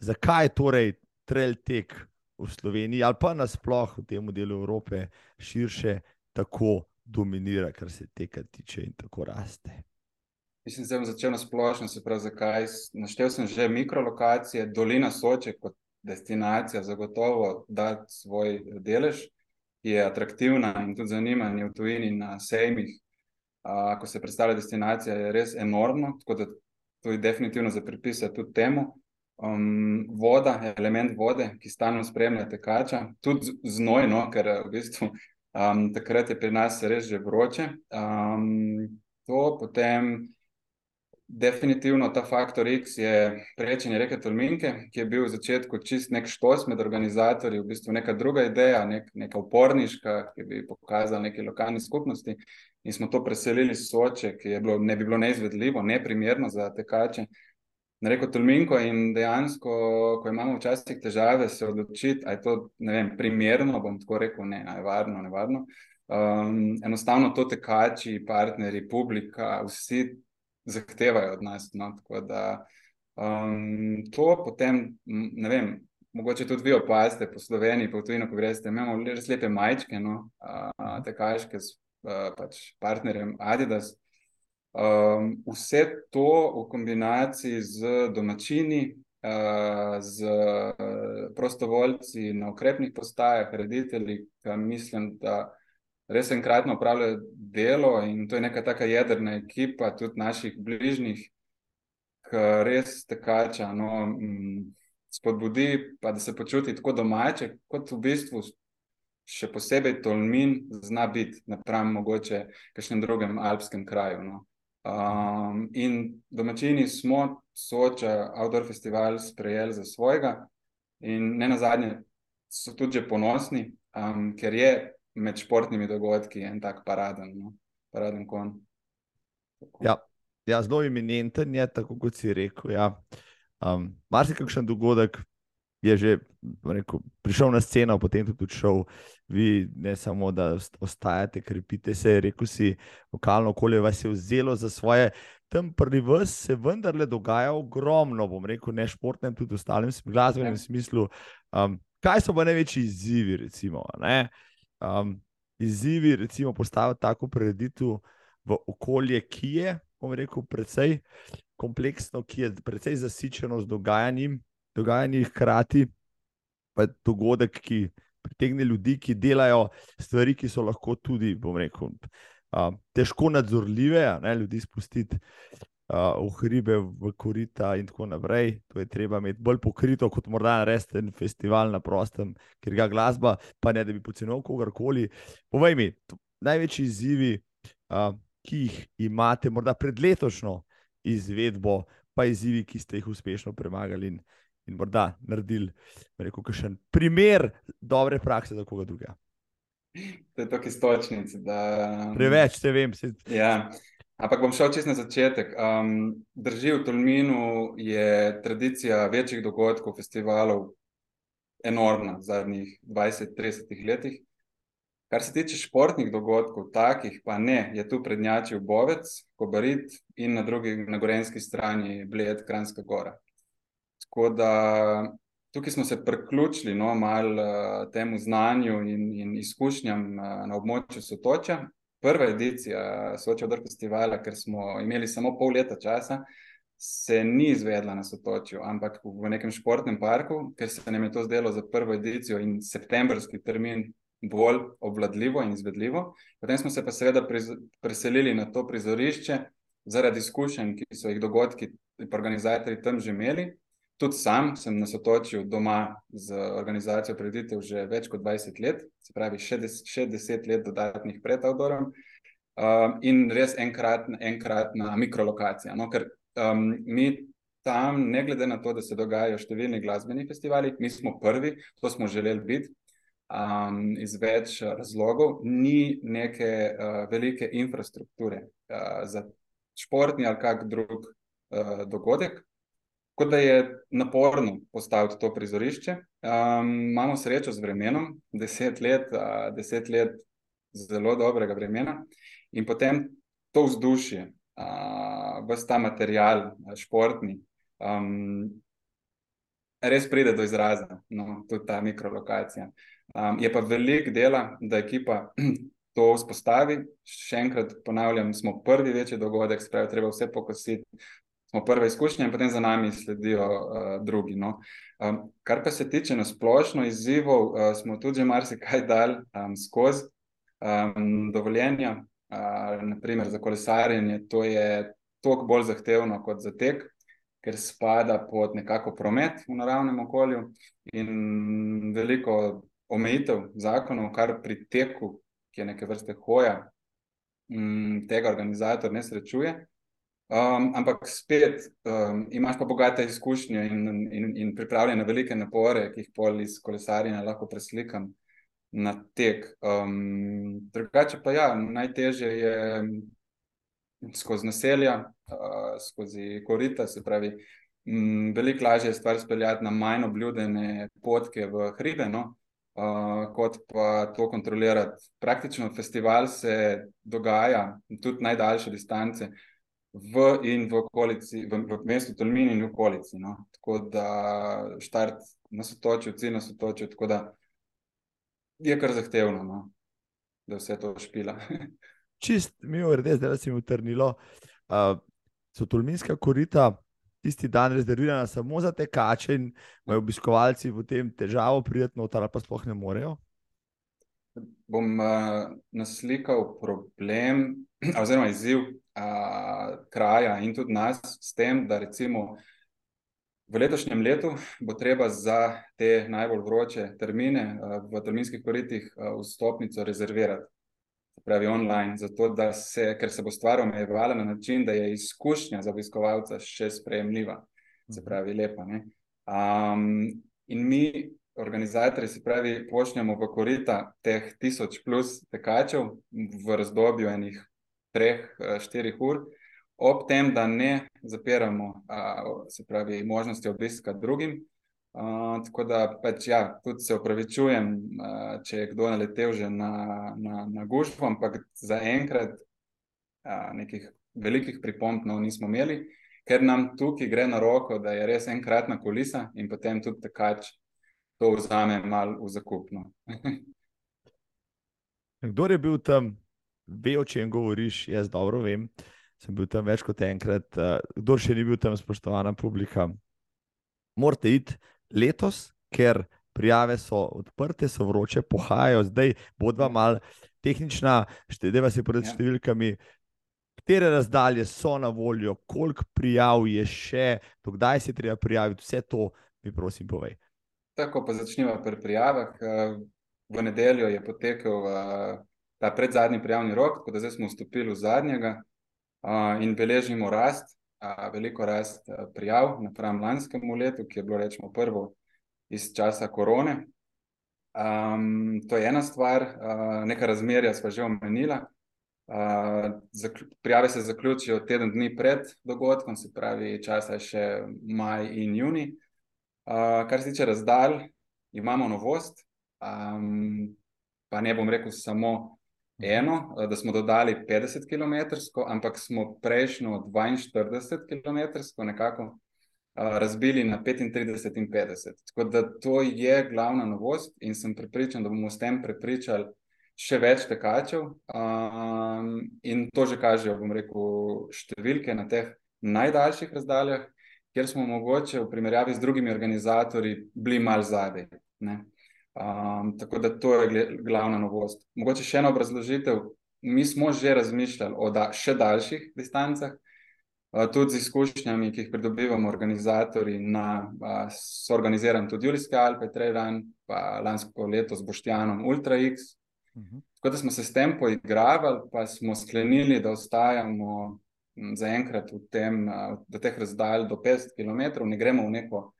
Zakaj je torej trail tek v Sloveniji ali pa nasplošno v tem delu Evrope širše tako dominira, kar se teka tiče in tako raste? Mislim, da sem začel na splošno, se pravi, zakaj. Naštel sem že mikrolokacije, dolina Soče kot destinacija, zagotovo da svoj delež, ki je atraktivna in tudi zanimanje v tujini na sejmih. A, ko se predstavlja destinacija, je res enormno, tako da to je definitivno za pripisati tudi temu. Um, voda, element vode, ki stalno spremlja tekača, tudi znojno, ker v bistvu um, takrat je pri nas res že vroče. Um, to potem definitivno ta faktor X je prečenje reke Tolminke, ki je bil v začetku čist nek štos med organizatorji, v bistvu neka druga ideja, nek, neka uporniška, ki bi pokazala neki lokalni skupnosti. In smo to preselili s Soče, ki je bilo, ne bi bilo neizvedljivo, neprimerno za tekače. Na reko Tolminko in dejansko, ko imamo včasih težave se odločiti, ali je to vem, primerno, bom tako rekel, ne, je varno, nevarno. Um, enostavno to tekači, partnerji, publika, vsi zahtevajo od nas. No? Tako da um, to potem, ne vem, mogoče tudi vi opazite po Sloveniji, po tujini, ko greste, imamo res lepe majčke, no? te kažke s pač partnerjem Adidas. Um, vse to v kombinaciji z domačini, uh, z prostovoljci na ukrepnih postajah, reditelji, ki mislim, da res enkratno upravljajo delo in to je neka taka jedrna ekipa, tudi naših bližnjih, ki res tekača, no, spodbudi, pa da se počuti tako domače, kot v bistvu še posebej Tolmin zna biti napram mogoče kakšnem drugem alpskem kraju. No. Um, in domačini smo Soča Outdoor Festival sprejeli za svojega in ne nazadnje so tudi že ponosni, um, ker je med športnimi dogodki en tak paraden, no? paraden kon. Ja, ja, zelo iminenten je, tako kot si rekel. Ja. Um, Mar si kakšen dogodek je že rekel, prišel na sceno, potem tudi šel. Vi ne samo, da ostajate, krepite se, rekel si, lokalno okolje vas je vzelo za svoje. Tam pri vas se vendarle dogaja ogromno, bom rekel, ne športnem, tudi v ostalem glasbenem ja. smislu. Um, kaj so pa največji izzivi, recimo? Ne? Um, izzivi, recimo, postaviti tako preditev v okolje, ki je, bom rekel, precej kompleksno, ki je precej zasičeno z dogajanjem, dogajanjem hkrati pa je dogodek, ki pritegne ljudi, ki delajo stvari, ki so lahko tudi, bom rekel. Uh, težko nadzorljive, ne, ljudi spustiti v hribe, v korita in tako naprej. To je treba imeti bolj pokrito kot morda resten festival na prostem, ker ga glasba, pa ne da bi pocenil kogarkoli. Povej mi, največji izzivi, uh, ki jih imate, morda pred letošnjo izvedbo, pa izzivi, ki ste jih uspešno premagali in, in morda naredili, rekel, kakšen primer dobre prakse za koga drugega. To je tako istočnic. Da... Preveč, te vem. Se... Ja. Ampak bom šel čez na začetek. Um, drži v Tolminu je tradicija večjih dogodkov, festivalov enormna v zadnjih 20-30 letih. Kar se tiče športnih dogodkov, takih pa ne, je tu prednjačil Bovec, Kobarit in na drugi, na gorenski strani Bled, Kranska gora. Tako da tukaj smo se priključili no, malo uh, temu znanju in, in izkušnjam uh, na območju Sotoča, prva edicija Soča Odr festivala, ker smo imeli samo pol leta časa, se ni izvedla na Sotočju, ampak v nekem športnem parku, ker se nam je to zdelo za prvo edicijo in septembrski termin bolj obvladljivo in izvedljivo. Potem smo se pa seveda preselili na to prizorišče zaradi izkušenj, ki so jih dogodki in organizatorji tam že imeli. Tudi sam sem na sotočju doma z organizacijo preditev že več kot 20 let, se pravi še, des, še 10 let dodatnih pred Audorom um, in res enkrat, enkrat na mikrolokacijo. No, ker um, mi tam, ne glede na to, da se dogajajo številni glasbeni festivali, mi smo prvi, to smo želeli biti um, iz več razlogov, ni neke uh, velike infrastrukture uh, za športni ali kak drug uh, dogodek. Tako da je naporno postaviti to prizorišče. Um, imamo srečo z vremenom, deset let, uh, deset let zelo dobrega vremena, in potem to vzdušje, uh, vse ta material, športni, um, res pride do izraza, no, tudi ta mikrolokacija. Um, je pa velik dela, da ekipa *clears throat* to vzpostavi. Še enkrat ponavljam, smo prvi večji dogodek, spravi, treba vse pokositi, smo prve izkušnje, in potem za nami sledijo uh, drugi. No. Um, kar pa se tiče na splošno izzivov, uh, smo tudi že marsikaj *laughs* dali um, skozi um, dovoljenja, uh, naprimer za kolesarjenje, to je toliko bolj zahtevno kot za tek. Ker spada pod nekako promet v naravnem okolju, in veliko omejitev zakonov, kar pri teku, ki je neke vrste hoja, tega organizator ne srečuje. Um, ampak spet um, imaš pa bogate izkušnje in, in, in pripravljene velike napore, ki jih pol iz kolesarjenja lahko preslikam na tek. Um, drugače pa ja, najtežje je skozi naselja, uh, skozi korita, se pravi, um, veliko lažje je stvar speljati na manj obljudene potke v hribe, no? uh, kot pa to kontrolirati. Praktično festival se dogaja, tudi najdaljše distance v in v okolici, v, v mestu Tolmin in v okolici. No. Tako da štart nas otočijo, cilj nas otočijo, tako da je kar zahtevno, no, da vse to špila. *laughs* Čist mi je res, da se jim utrnilo. Uh, so tolminska korita tisti dan rezervirana samo za te kače in imajo obiskovalci v tem težavo, prijetno, ali pa sploh ne morejo? Bom uh, naslikal problem, *clears throat* oziroma izziv a, kraja in tudi nas s tem, da recimo v letošnjem letu bo treba za te najbolj vroče termine a, v terminskih koritih vstopnico rezervirati. Pravi online, zato da se, ker se bo stvar omejevala na način, da je izkušnja za obiskovalca še sprejemljiva, se mhm. pravi, lepa. Um, in mi, organizatorji, se pravi, počnemo v korita teh tisoč plus tekačev v razdobju enih treh, eh, štirih ur, ob tem, da ne zapiramo se pravi, možnosti obiska drugim. Uh, tako da pač, ja, tudi se upravičujem, uh, če je kdo naletel že na, na, na gužvo, ampak zaenkrat uh, nekih velikih pripomb no, nismo imeli, ker nam tukaj gre na roko, da je res enkratna kulisa in potem tudi tekač to vzame malo v zakupno. *laughs* Kdo je bil tam ve, o čem govoriš, jaz dobro vem. Sem bil tam več kot enkrat. Uh, kdo še ni bil tam, spoštovana publika, morate iti letos, ker prijave so odprte, so vroče, pohajajo, zdaj bo dva mal tehnična, štedeva si pred ja. številkami. Katere razdalje so na voljo, koliko prijav je še, dokdaj se treba prijaviti, vse to mi prosim povej. Tako pa začnemo pri prijavah. V nedeljo je potekel ta predzadnji prijavni rok, tako da zdaj smo vstopili v zadnjega uh, in beležimo rast, uh, veliko rast uh, prijav napram lanskemu letu, ki je bilo rečemo prvo iz časa korone. Um, to je ena stvar, uh, neka razmerja smo že omenila. Uh, prijave se zaključijo teden dni pred dogodkom, se pravi, časa je še maj in juni. Uh, kar se tiče razdalj, imamo novost, um, pa ne bom rekel samo eno, eh, da smo dodali 50 km, ampak smo prejšnjo 42 km nekako uh, razbili na 35 in 50. Tako da to je glavna novost in sem prepričan, da bomo s tem prepričali še več tekačev. Um, in to že kažejo, bom rekel, številke na teh najdaljših razdaljah, kjer smo mogoče v primerjavi z drugimi organizatorji bili mal zadaj. Um, tako da to je glavna novost. Mogoče še ena obrazložitev. Mi smo že razmišljali o da, še daljših distancah, uh, tudi z izkušnjami, ki jih pridobivamo, organizatori. Na, uh, so organizirani tudi Julijske Alpe, Trejran, pa lansko leto s Boštjanom Ultra X. Uh mhm. -huh. Tako da smo se s tem poigravali, pa smo sklenili, da ostajamo zaenkrat v tem, uh, do teh razdalj do 50 km, ne gremo v neko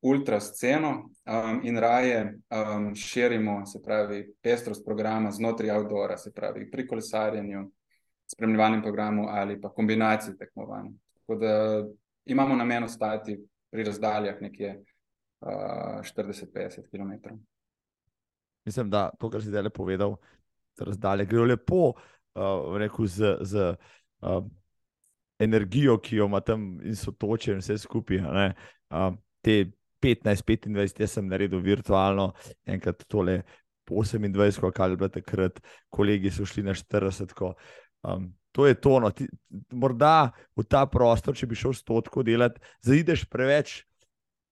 ultra sceno um, in raje um, širimo, se pravi, pestrost programa znotraj outdoora, se pravi, pri kolesarjenju, spremljevanjem programu ali pa kombinaciji tekmovanj. Tako da imamo namen ostati pri razdaljah nekje uh, 40-50 km. Mislim, da to, kar si zdaj povedal, da razdalje grejo lepo, uh, rekel, z, z uh, energijo, ki jo ima tam in so toče, in vse skupaj. Uh, te 15-25, jaz sem naredil virtualno, enkrat tole 28, kaj je bilo takrat, kolegi so šli na 40. Um, to je tono. Ti, morda v ta prostor, če bi šel stotko delati, zaideš preveč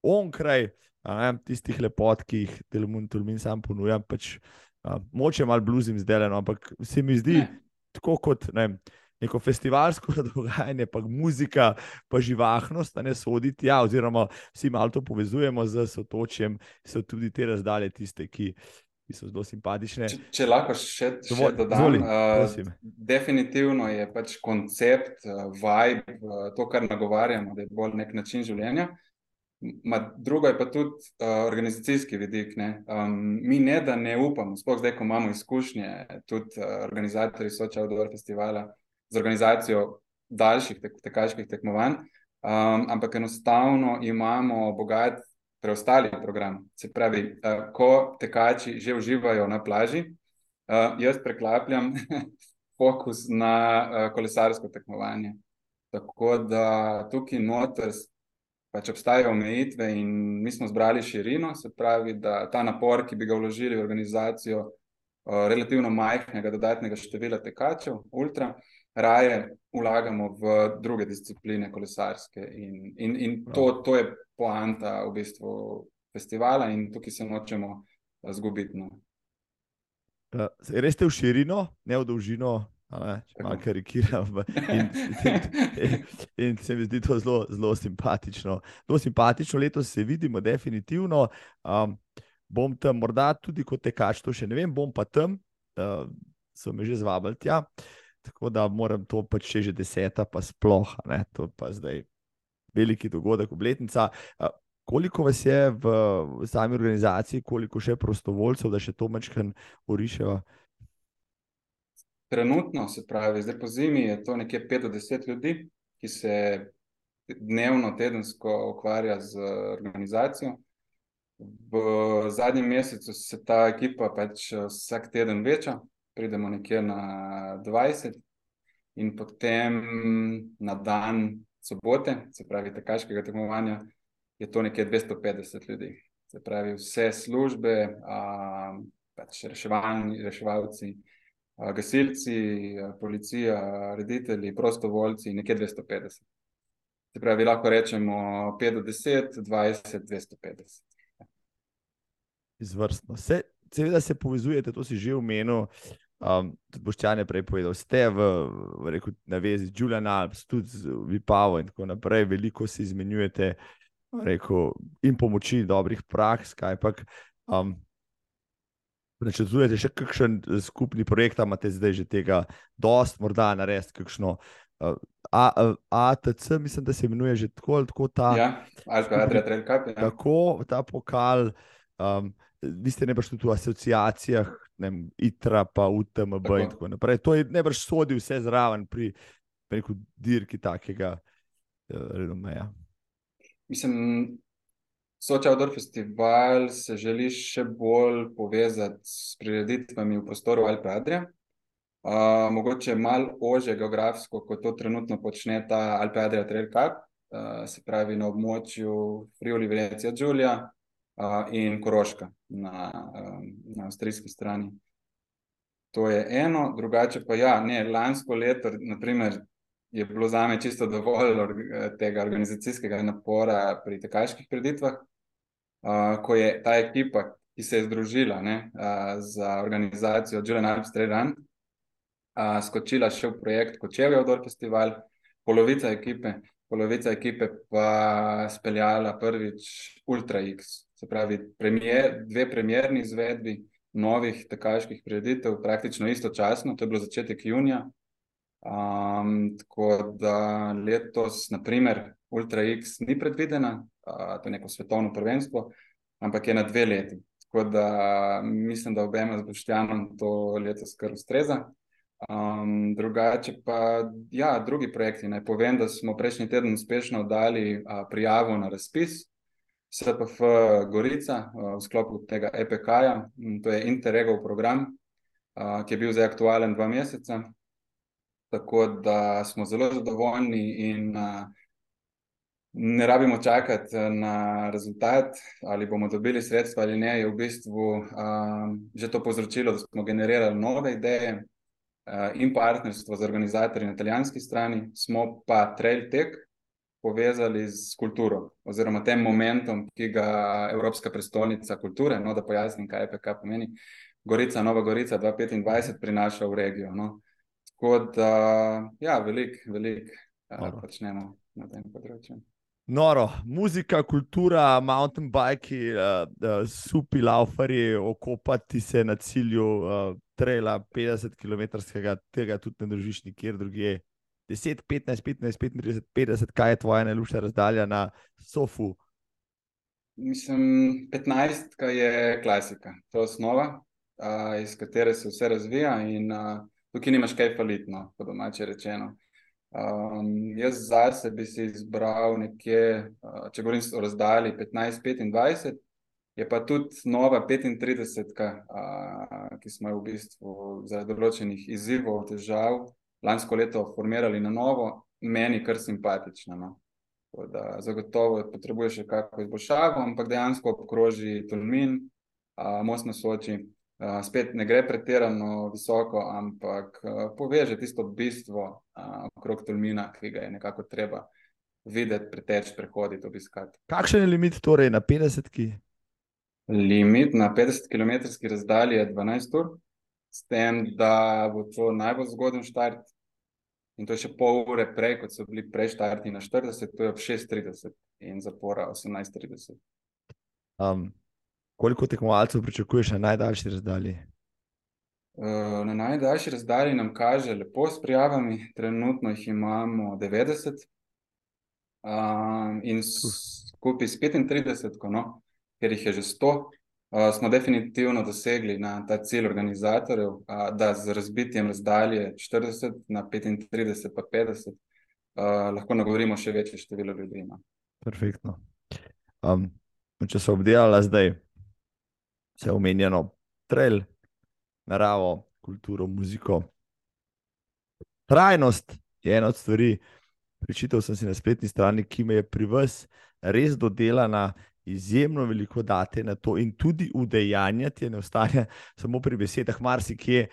onkraj ne, tistih lepot, ki jih Delmun Tulmin sam ponuja. Pač, uh, moče malo bluzim zdaj, no, ampak se mi zdi ne. tako kot. Ne, neko festivalsko *laughs* dogajanje, pa muzika, pa živahnost, da ne soditi. Ja, oziroma, vsi malo to povezujemo z sotočjem, so tudi te razdalje tiste, ki ki so zelo simpatične. Če, če lahko še, še Dovolj, dodam, izvoli, uh, prosim. definitivno je pač koncept, uh, vibe, uh, to, kar nagovarjamo, da je bolj nek način življenja. Ma, drugo je pa tudi uh, organizacijski vidik. Ne? Um, mi ne da ne upamo, sploh zdaj, ko imamo izkušnje, tudi uh, organizatorji Soča Odor festivala z organizacijo daljših tek, tekaških tekmovanj, um, ampak enostavno imamo bogat preostali program. Se pravi, uh, ko tekači že uživajo na plaži, uh, jaz preklapljam *laughs* fokus na uh, kolesarsko tekmovanje. Tako da tukaj noter pač obstajajo omejitve, in mi smo zbrali širino, se pravi, da ta napor, ki bi ga vložili v organizacijo uh, relativno majhnega dodatnega števila tekačev, ultra, raje vlagamo v druge discipline, kolesarske. In, in, in to, to je poanta v bistvu festivala, in tukaj se nočemo uh, zgubiti. No. Uh, res ste v širino, ne v dolžino, malo karikiram. In, in, in se mi zdi to zelo, zelo simpatično. Zelo simpatično letos se vidimo, definitivno. Um, bom tam morda tudi kot tekač, to še ne vem, bom pa tam, uh, so me že zvabili tja. Tako da moram to pač še že deseta, pa sploh, ne, to pa zdaj veliki dogodek, obletnica. Koliko vas je v, v sami organizaciji, koliko še prostovoljcev, da še to mečkaj urišejo? Trenutno, se pravi, zdaj po zimi je to nekje 5 do 10 ljudi, ki se dnevno, tedensko ukvarja z organizacijo. V zadnjem mesecu se ta ekipa pač vsak teden veča, pridemo nekje na 20, in potem na dan sobote, se pravi, tekaškega tekmovanja, je to nekje 250 ljudi. Se pravi, vse službe, a, pač reševalni, reševalci gasilci, policija, reditelji, prostovoljci, nekje 250. Se pravi, lahko rečemo 5 do 10, 20, 250. Izvrstno. Se, seveda se povezujete, to si že omenil. Um, Boščan je prej povedal, ste v, v reku, na vezi z Julian Alps, tudi z Vipavo in tako naprej, veliko si izmenjujete reku, in pomoči dobrih praks, kaj pač. Um, načrtujete še kakšen eh, skupni projekt, imate zdaj že tega, dost, morda narediti kakšno. Uh, ATC, mislim, da se imenuje že tako ali tako ta. Ja, ali pa Adrian Trelkap. Ja. Tako, ta pokal. Um, vi ste nebrž tudi v asociacijah, ne vem, ITRA, pa UTMB tako. in tako naprej. To je nebrž sodi vse zraven pri neku dirki takega uh, renomeja. Mislim, Soča Outdoor Festival se želi še bolj povezati s prireditvami v prostoru Alpe Adria. Uh, mogoče malo ože geografsko, kot to trenutno počne ta Alpe Adria Trail Cup, uh, se pravi na območju Friuli, Venecija, Giulia uh, in Koroška na, um, na avstrijski strani. To je eno, drugače pa ja, ne, lansko leto, naprimer, je bilo za me čisto dovolj tega organizacijskega napora pri tekaških preditvah, uh, ko je ta ekipa, ki se je združila ne, uh, za organizacijo Julian Alps Trail Run, uh, skočila še v projekt Kočevje Odor Festival, polovica ekipe, polovica ekipe pa speljala prvič Ultra X, se pravi premier, dve premjerni izvedbi novih tekaških preditev, praktično istočasno, to je bilo začetek junija, Um, tako da letos, naprimer, Ultra X ni predvidena, uh, to je neko svetovno prvenstvo, ampak je na dve leti. Tako da mislim, da obema z Boštjanom to letos kar ustreza. Um, drugače pa, ja, drugi projekti. Naj povem, da smo prejšnji teden uspešno dali uh, prijavo na razpis SPF Gorica uh, v sklopu tega EPK-ja. To je Interregov program, uh, ki je bil zdaj aktualen dva meseca. Tako da smo zelo zadovoljni in uh, ne rabimo čakati na rezultat, ali bomo dobili sredstva ali ne. Je v bistvu že to povzročilo, da smo generirali nove ideje in partnerstvo z organizatorji na italijanski strani, smo pa Trail Tech povezali z kulturo oziroma tem momentom, ki ga Evropska prestolnica kulture, no da pojasnim, kaj EPK pomeni. Gorica, Nova Gorica 2025 prinaša v regijo. No. Tako da, ja, veliko, veliko uh, počnemo na tem področju. Noro, muzika, kultura, mountain bike, uh, uh, supi, laufarji, okopati se na cilju uh, trela 50 km, tega tudi ne držiš nikjer drugje. 10, 15, 15, 35, 50, kaj je tvoja najljubša razdalja na sofu? Mislim, 15, kaj je klasika, to je osnova, uh, iz katere se vse razvija, in uh, tukaj nimaš kaj falitno, po domače rečeno. Um, jaz zase bi si izbral nekje, uh, če govorim o razdalji 15-25, je pa tudi nova 35, uh, ki smo jo v bistvu zaradi določenih izzivov, težav lansko leto formirali na novo, meni kar simpatična. No? Da, zagotovo potrebuješ še kakšno izboljšavo, ampak dejansko obkroži Tolmin, uh, most na Soči. Uh, spet ne gre pretirano visoko, ampak uh, poveže tisto bistvo uh, okrog Tolmina, ki ga je nekako treba videti, preteč, prehoditi, obiskati. Kakšen je limit torej na 50 km? Limit na 50 km razdalji je 12 ur, s tem, da bo to najbolj zgoden štart. In to je še pol ure prej, kot so bili prej štarti na 40, to je ob 6:30 in zapora 18:30. Um, Koliko tekmovalcev pričakuješ na najdaljši razdalji? Uh, na najdaljši razdalji nam kaže lepo s prijavami, trenutno jih imamo 90, uh, in skupaj s 35, no, ker jih je že 100, uh, smo definitivno dosegli na ta cilj organizatorjev, uh, da z razbitjem razdalje 40 na 35, pa 50, uh, lahko nagovorimo še večje število ljudi. No. Perfektno. Um, če so obdelali zdaj vse omenjeno, trail, naravo, kulturo, muziko. Trajnost je ena od stvari, pričital sem si na spletni strani, ki me je pri vas res dodelana, izjemno veliko date na to in tudi udejanjati, ne ostane *laughs* samo pri besedah, marsikje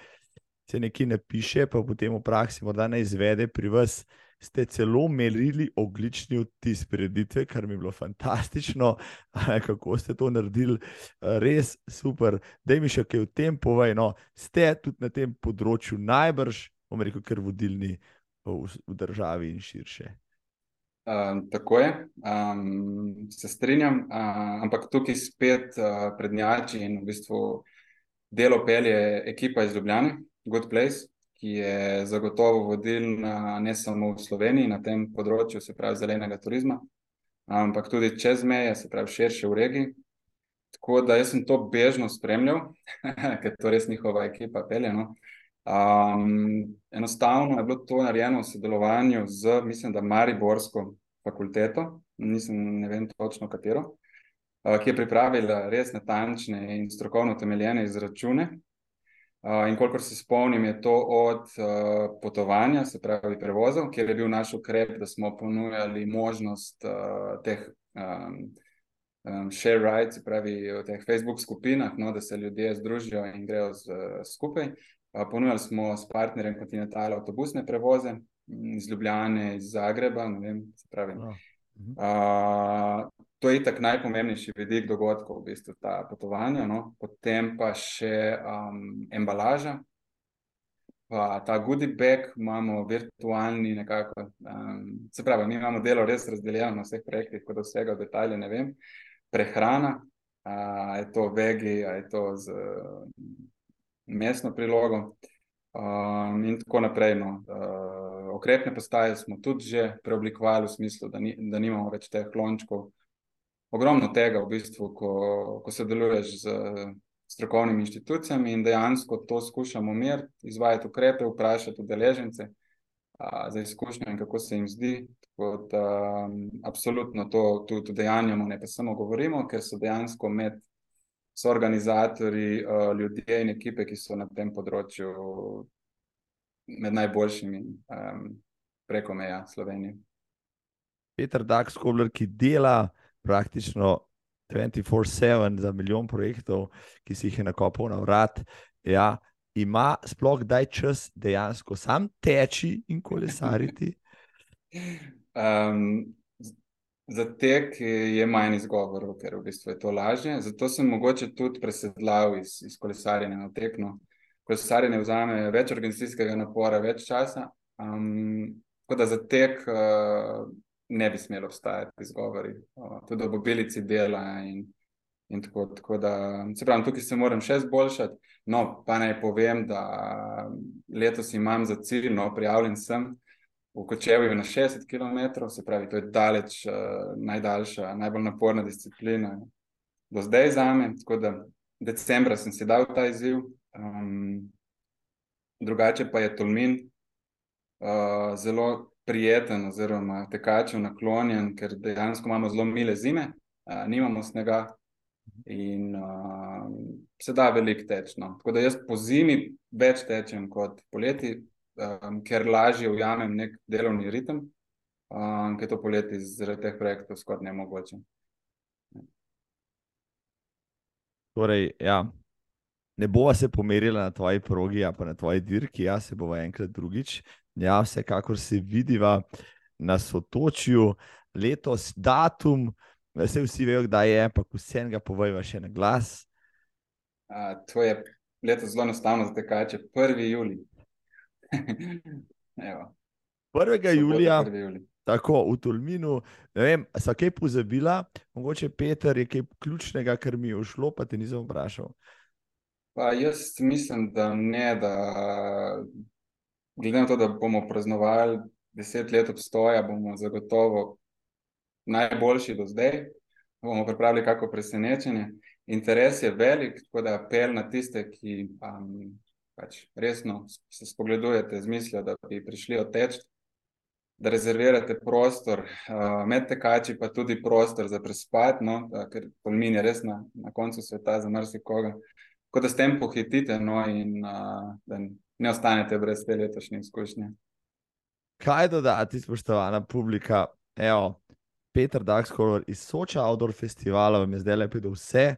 se nekaj ne piše, pa potem v praksi morda ne izvede pri vas ste celo merili oglični odtis preditve, kar mi je bilo fantastično, *laughs* kako ste to naredili, res super. Da mi še kaj o tem povej. No, ste tudi na tem področju najbrž, bom rekel, ker vodilni v, v državi in širše. Uh, tako je, um, se strinjam, uh, ampak tukaj spet uh, prednjači in v bistvu delo pelje ekipa iz Ljubljana, Good Place, ki je zagotovo vodilna ne samo v Sloveniji na tem področju, se pravi zelenega turizma, ampak tudi čez meje, se pravi širše v regiji. Tako da jaz sem to bežno spremljal, *laughs* ker to res njihova ekipa pelje. No. Um, enostavno je bilo to narejeno v sodelovanju z, mislim, da Mariborsko fakulteto, nisem ne vem točno katero, uh, ki je pripravila res natančne in strokovno temeljene izračune In kolikor se spomnim, je to od uh, potovanja, se pravi prevozov, kjer je bil naš ukrep, da smo ponujali možnost uh, teh um, um, share rights, se pravi v teh Facebook skupinah, no, da se ljudje združijo in grejo z, uh, skupaj. Uh, ponujali smo s partnerjem Continentala avtobusne prevoze iz Ljubljane, iz Zagreba, vem, pravi. Uh, to je tako najpomembnejši vidik dogodkov, v bistvu ta potovanja, no? potem pa še um, embalaža. Pa ta goodie bag imamo virtualni, nekako. Um, se pravi, mi imamo delo res razdeljeno na vseh projektih, kot vsega v detalje, ne vem. Prehrana, uh, je to vegi, je to z uh, mestno prilogo. Um, in tako naprej. No. Uh, okrepne postaje smo tudi že preoblikovali v smislu, da, ni, da nimamo več teh lončkov, ogromno tega, v bistvu, ko, ko sodeluješ z strokovnimi inštitucijami in dejansko to skušamo meriti, izvajati ukrepe, vprašati udeležence za izkušnje in kako se jim zdi. Tako da absolutno to tudi dejanjamo, ne pa samo govorimo, ker so dejansko med. So organizatori, ljudje in ekipe, ki so na tem področju med najboljšimi um, preko meja Slovenije. Peter Dakskobler, ki dela praktično 24-7 za milijon projektov, ki si jih je nakopal na vrat. Ja, ima sploh kdaj čas dejansko sam teči in kolesariti? *laughs* Um, za te, ki je manj izgovorov, ker v bistvu je to lažje. Zato sem mogoče tudi presedlal iz, iz kolesarjenja na tekno. Kolesarjenje vzame več organizacijskega napora, več časa. Um, tako da za tek uh, ne bi smelo obstajati izgovori. Tudi ob obilici dela in, in tako, tako da, se pravi, tukaj se moram še zboljšati. No, pa naj povem, da letos imam za cilj, no, prijavljen sem v Kočevju na 60 km, se pravi, to je daleč, najdaljša, najbolj naporna disciplina do zdaj za me. Tako da decembra sem si dal ta izziv. Um, drugače pa je Tolmin uh, zelo prijeten, oziroma tekačev naklonjen, ker dejansko imamo zelo mile zime, uh, nimamo snega in uh, se da veliko teč. No. Tako da jaz po zimi več tečem kot poleti, um, ker lažje ujamem nek delovni ritem, um, ker to poleti zaradi teh projektov skoraj ne mogoče. Torej, ja. Ne bova se pomerila na tvoji progi, pa na tvoji dirki, ja, se bova enkrat drugič. Ja, vsekakor se vidiva na sotočju, letos datum, vse vsi vejo, kdaj je, pa vse enega povejva še na glas. A, to je letos zelo enostavno za tekače, 1. juli. *laughs* 1. julija, tako v Tolminu. Ne vem, so kaj pozabila, mogoče Peter je kaj ključnega, kar mi je ušlo, pa te nisem vprašal. Pa jaz mislim, da ne, da glede na to, da bomo praznovali deset let obstoja, bomo zagotovo najboljši do zdaj. Bomo pripravili kako presenečenje. Interes je velik, tako da apel na tiste, ki um, pač resno se spogledujete z mislijo, da bi prišli odteč, da rezervirate prostor uh, med tekači, pa tudi prostor za prespati, no, da, ker Tolmin je res na, na koncu sveta za marsikoga. Tako da s tem pohitite no, in uh, da ne ostanete brez te letošnje izkušnje. Kaj dodati, spoštovana publika? Evo, Peter Daxkolor iz Soča Outdoor Festivala vam je zdaj lepo vse.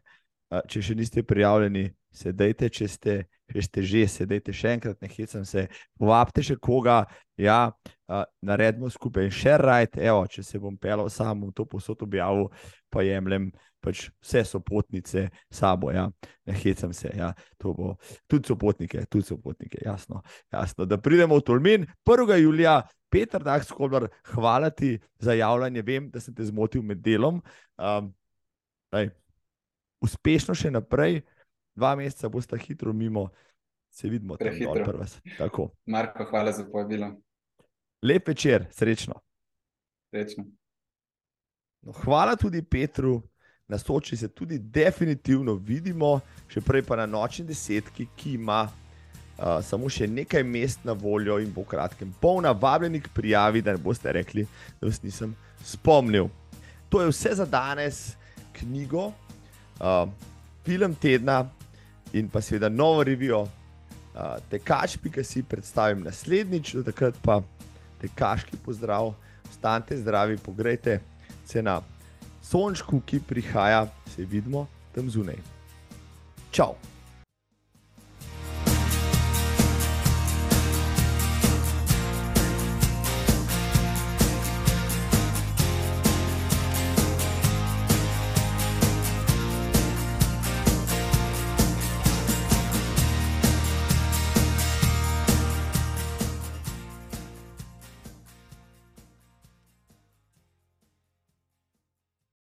Če še niste prijavljeni, sedajte, če ste, če ste že, sedajte še enkrat, ne hecam se, povabite še koga, ja, naredimo skupaj in še rajt, evo, če se bom pelal sam v to posod objavil, pa jemljem pač vse sopotnice sabo, ja, ne hecam se, ja, to bo, tudi sopotnike, tudi sopotnike, jasno, jasno, da pridemo v Tolmin, 1. julija, Peter Daxkolor, hvala ti za javljanje, vem, da sem te zmotil med delom, um, uspešno še naprej, dva meseca boste hitro mimo, se vidimo tam dol prvo. Marko, hvala za povabilo. Lep večer, srečno. Srečno. No, hvala tudi Petru, na Soči se tudi definitivno vidimo, še prej pa na nočni desetki, ki ima uh, samo še nekaj mest na voljo in bo v kratkem polna vabljenih prijavi, da ne boste rekli, da vas nisem spomnil. To je vse za danes, knjigo uh, film tedna in pa seveda novo revijo, uh, tekač, ki si predstavim naslednjič, do takrat pa tekaški pozdrav, ostanite zdravi, pogrejte se na sončku, ki prihaja, se vidimo tam zunaj. Ciao!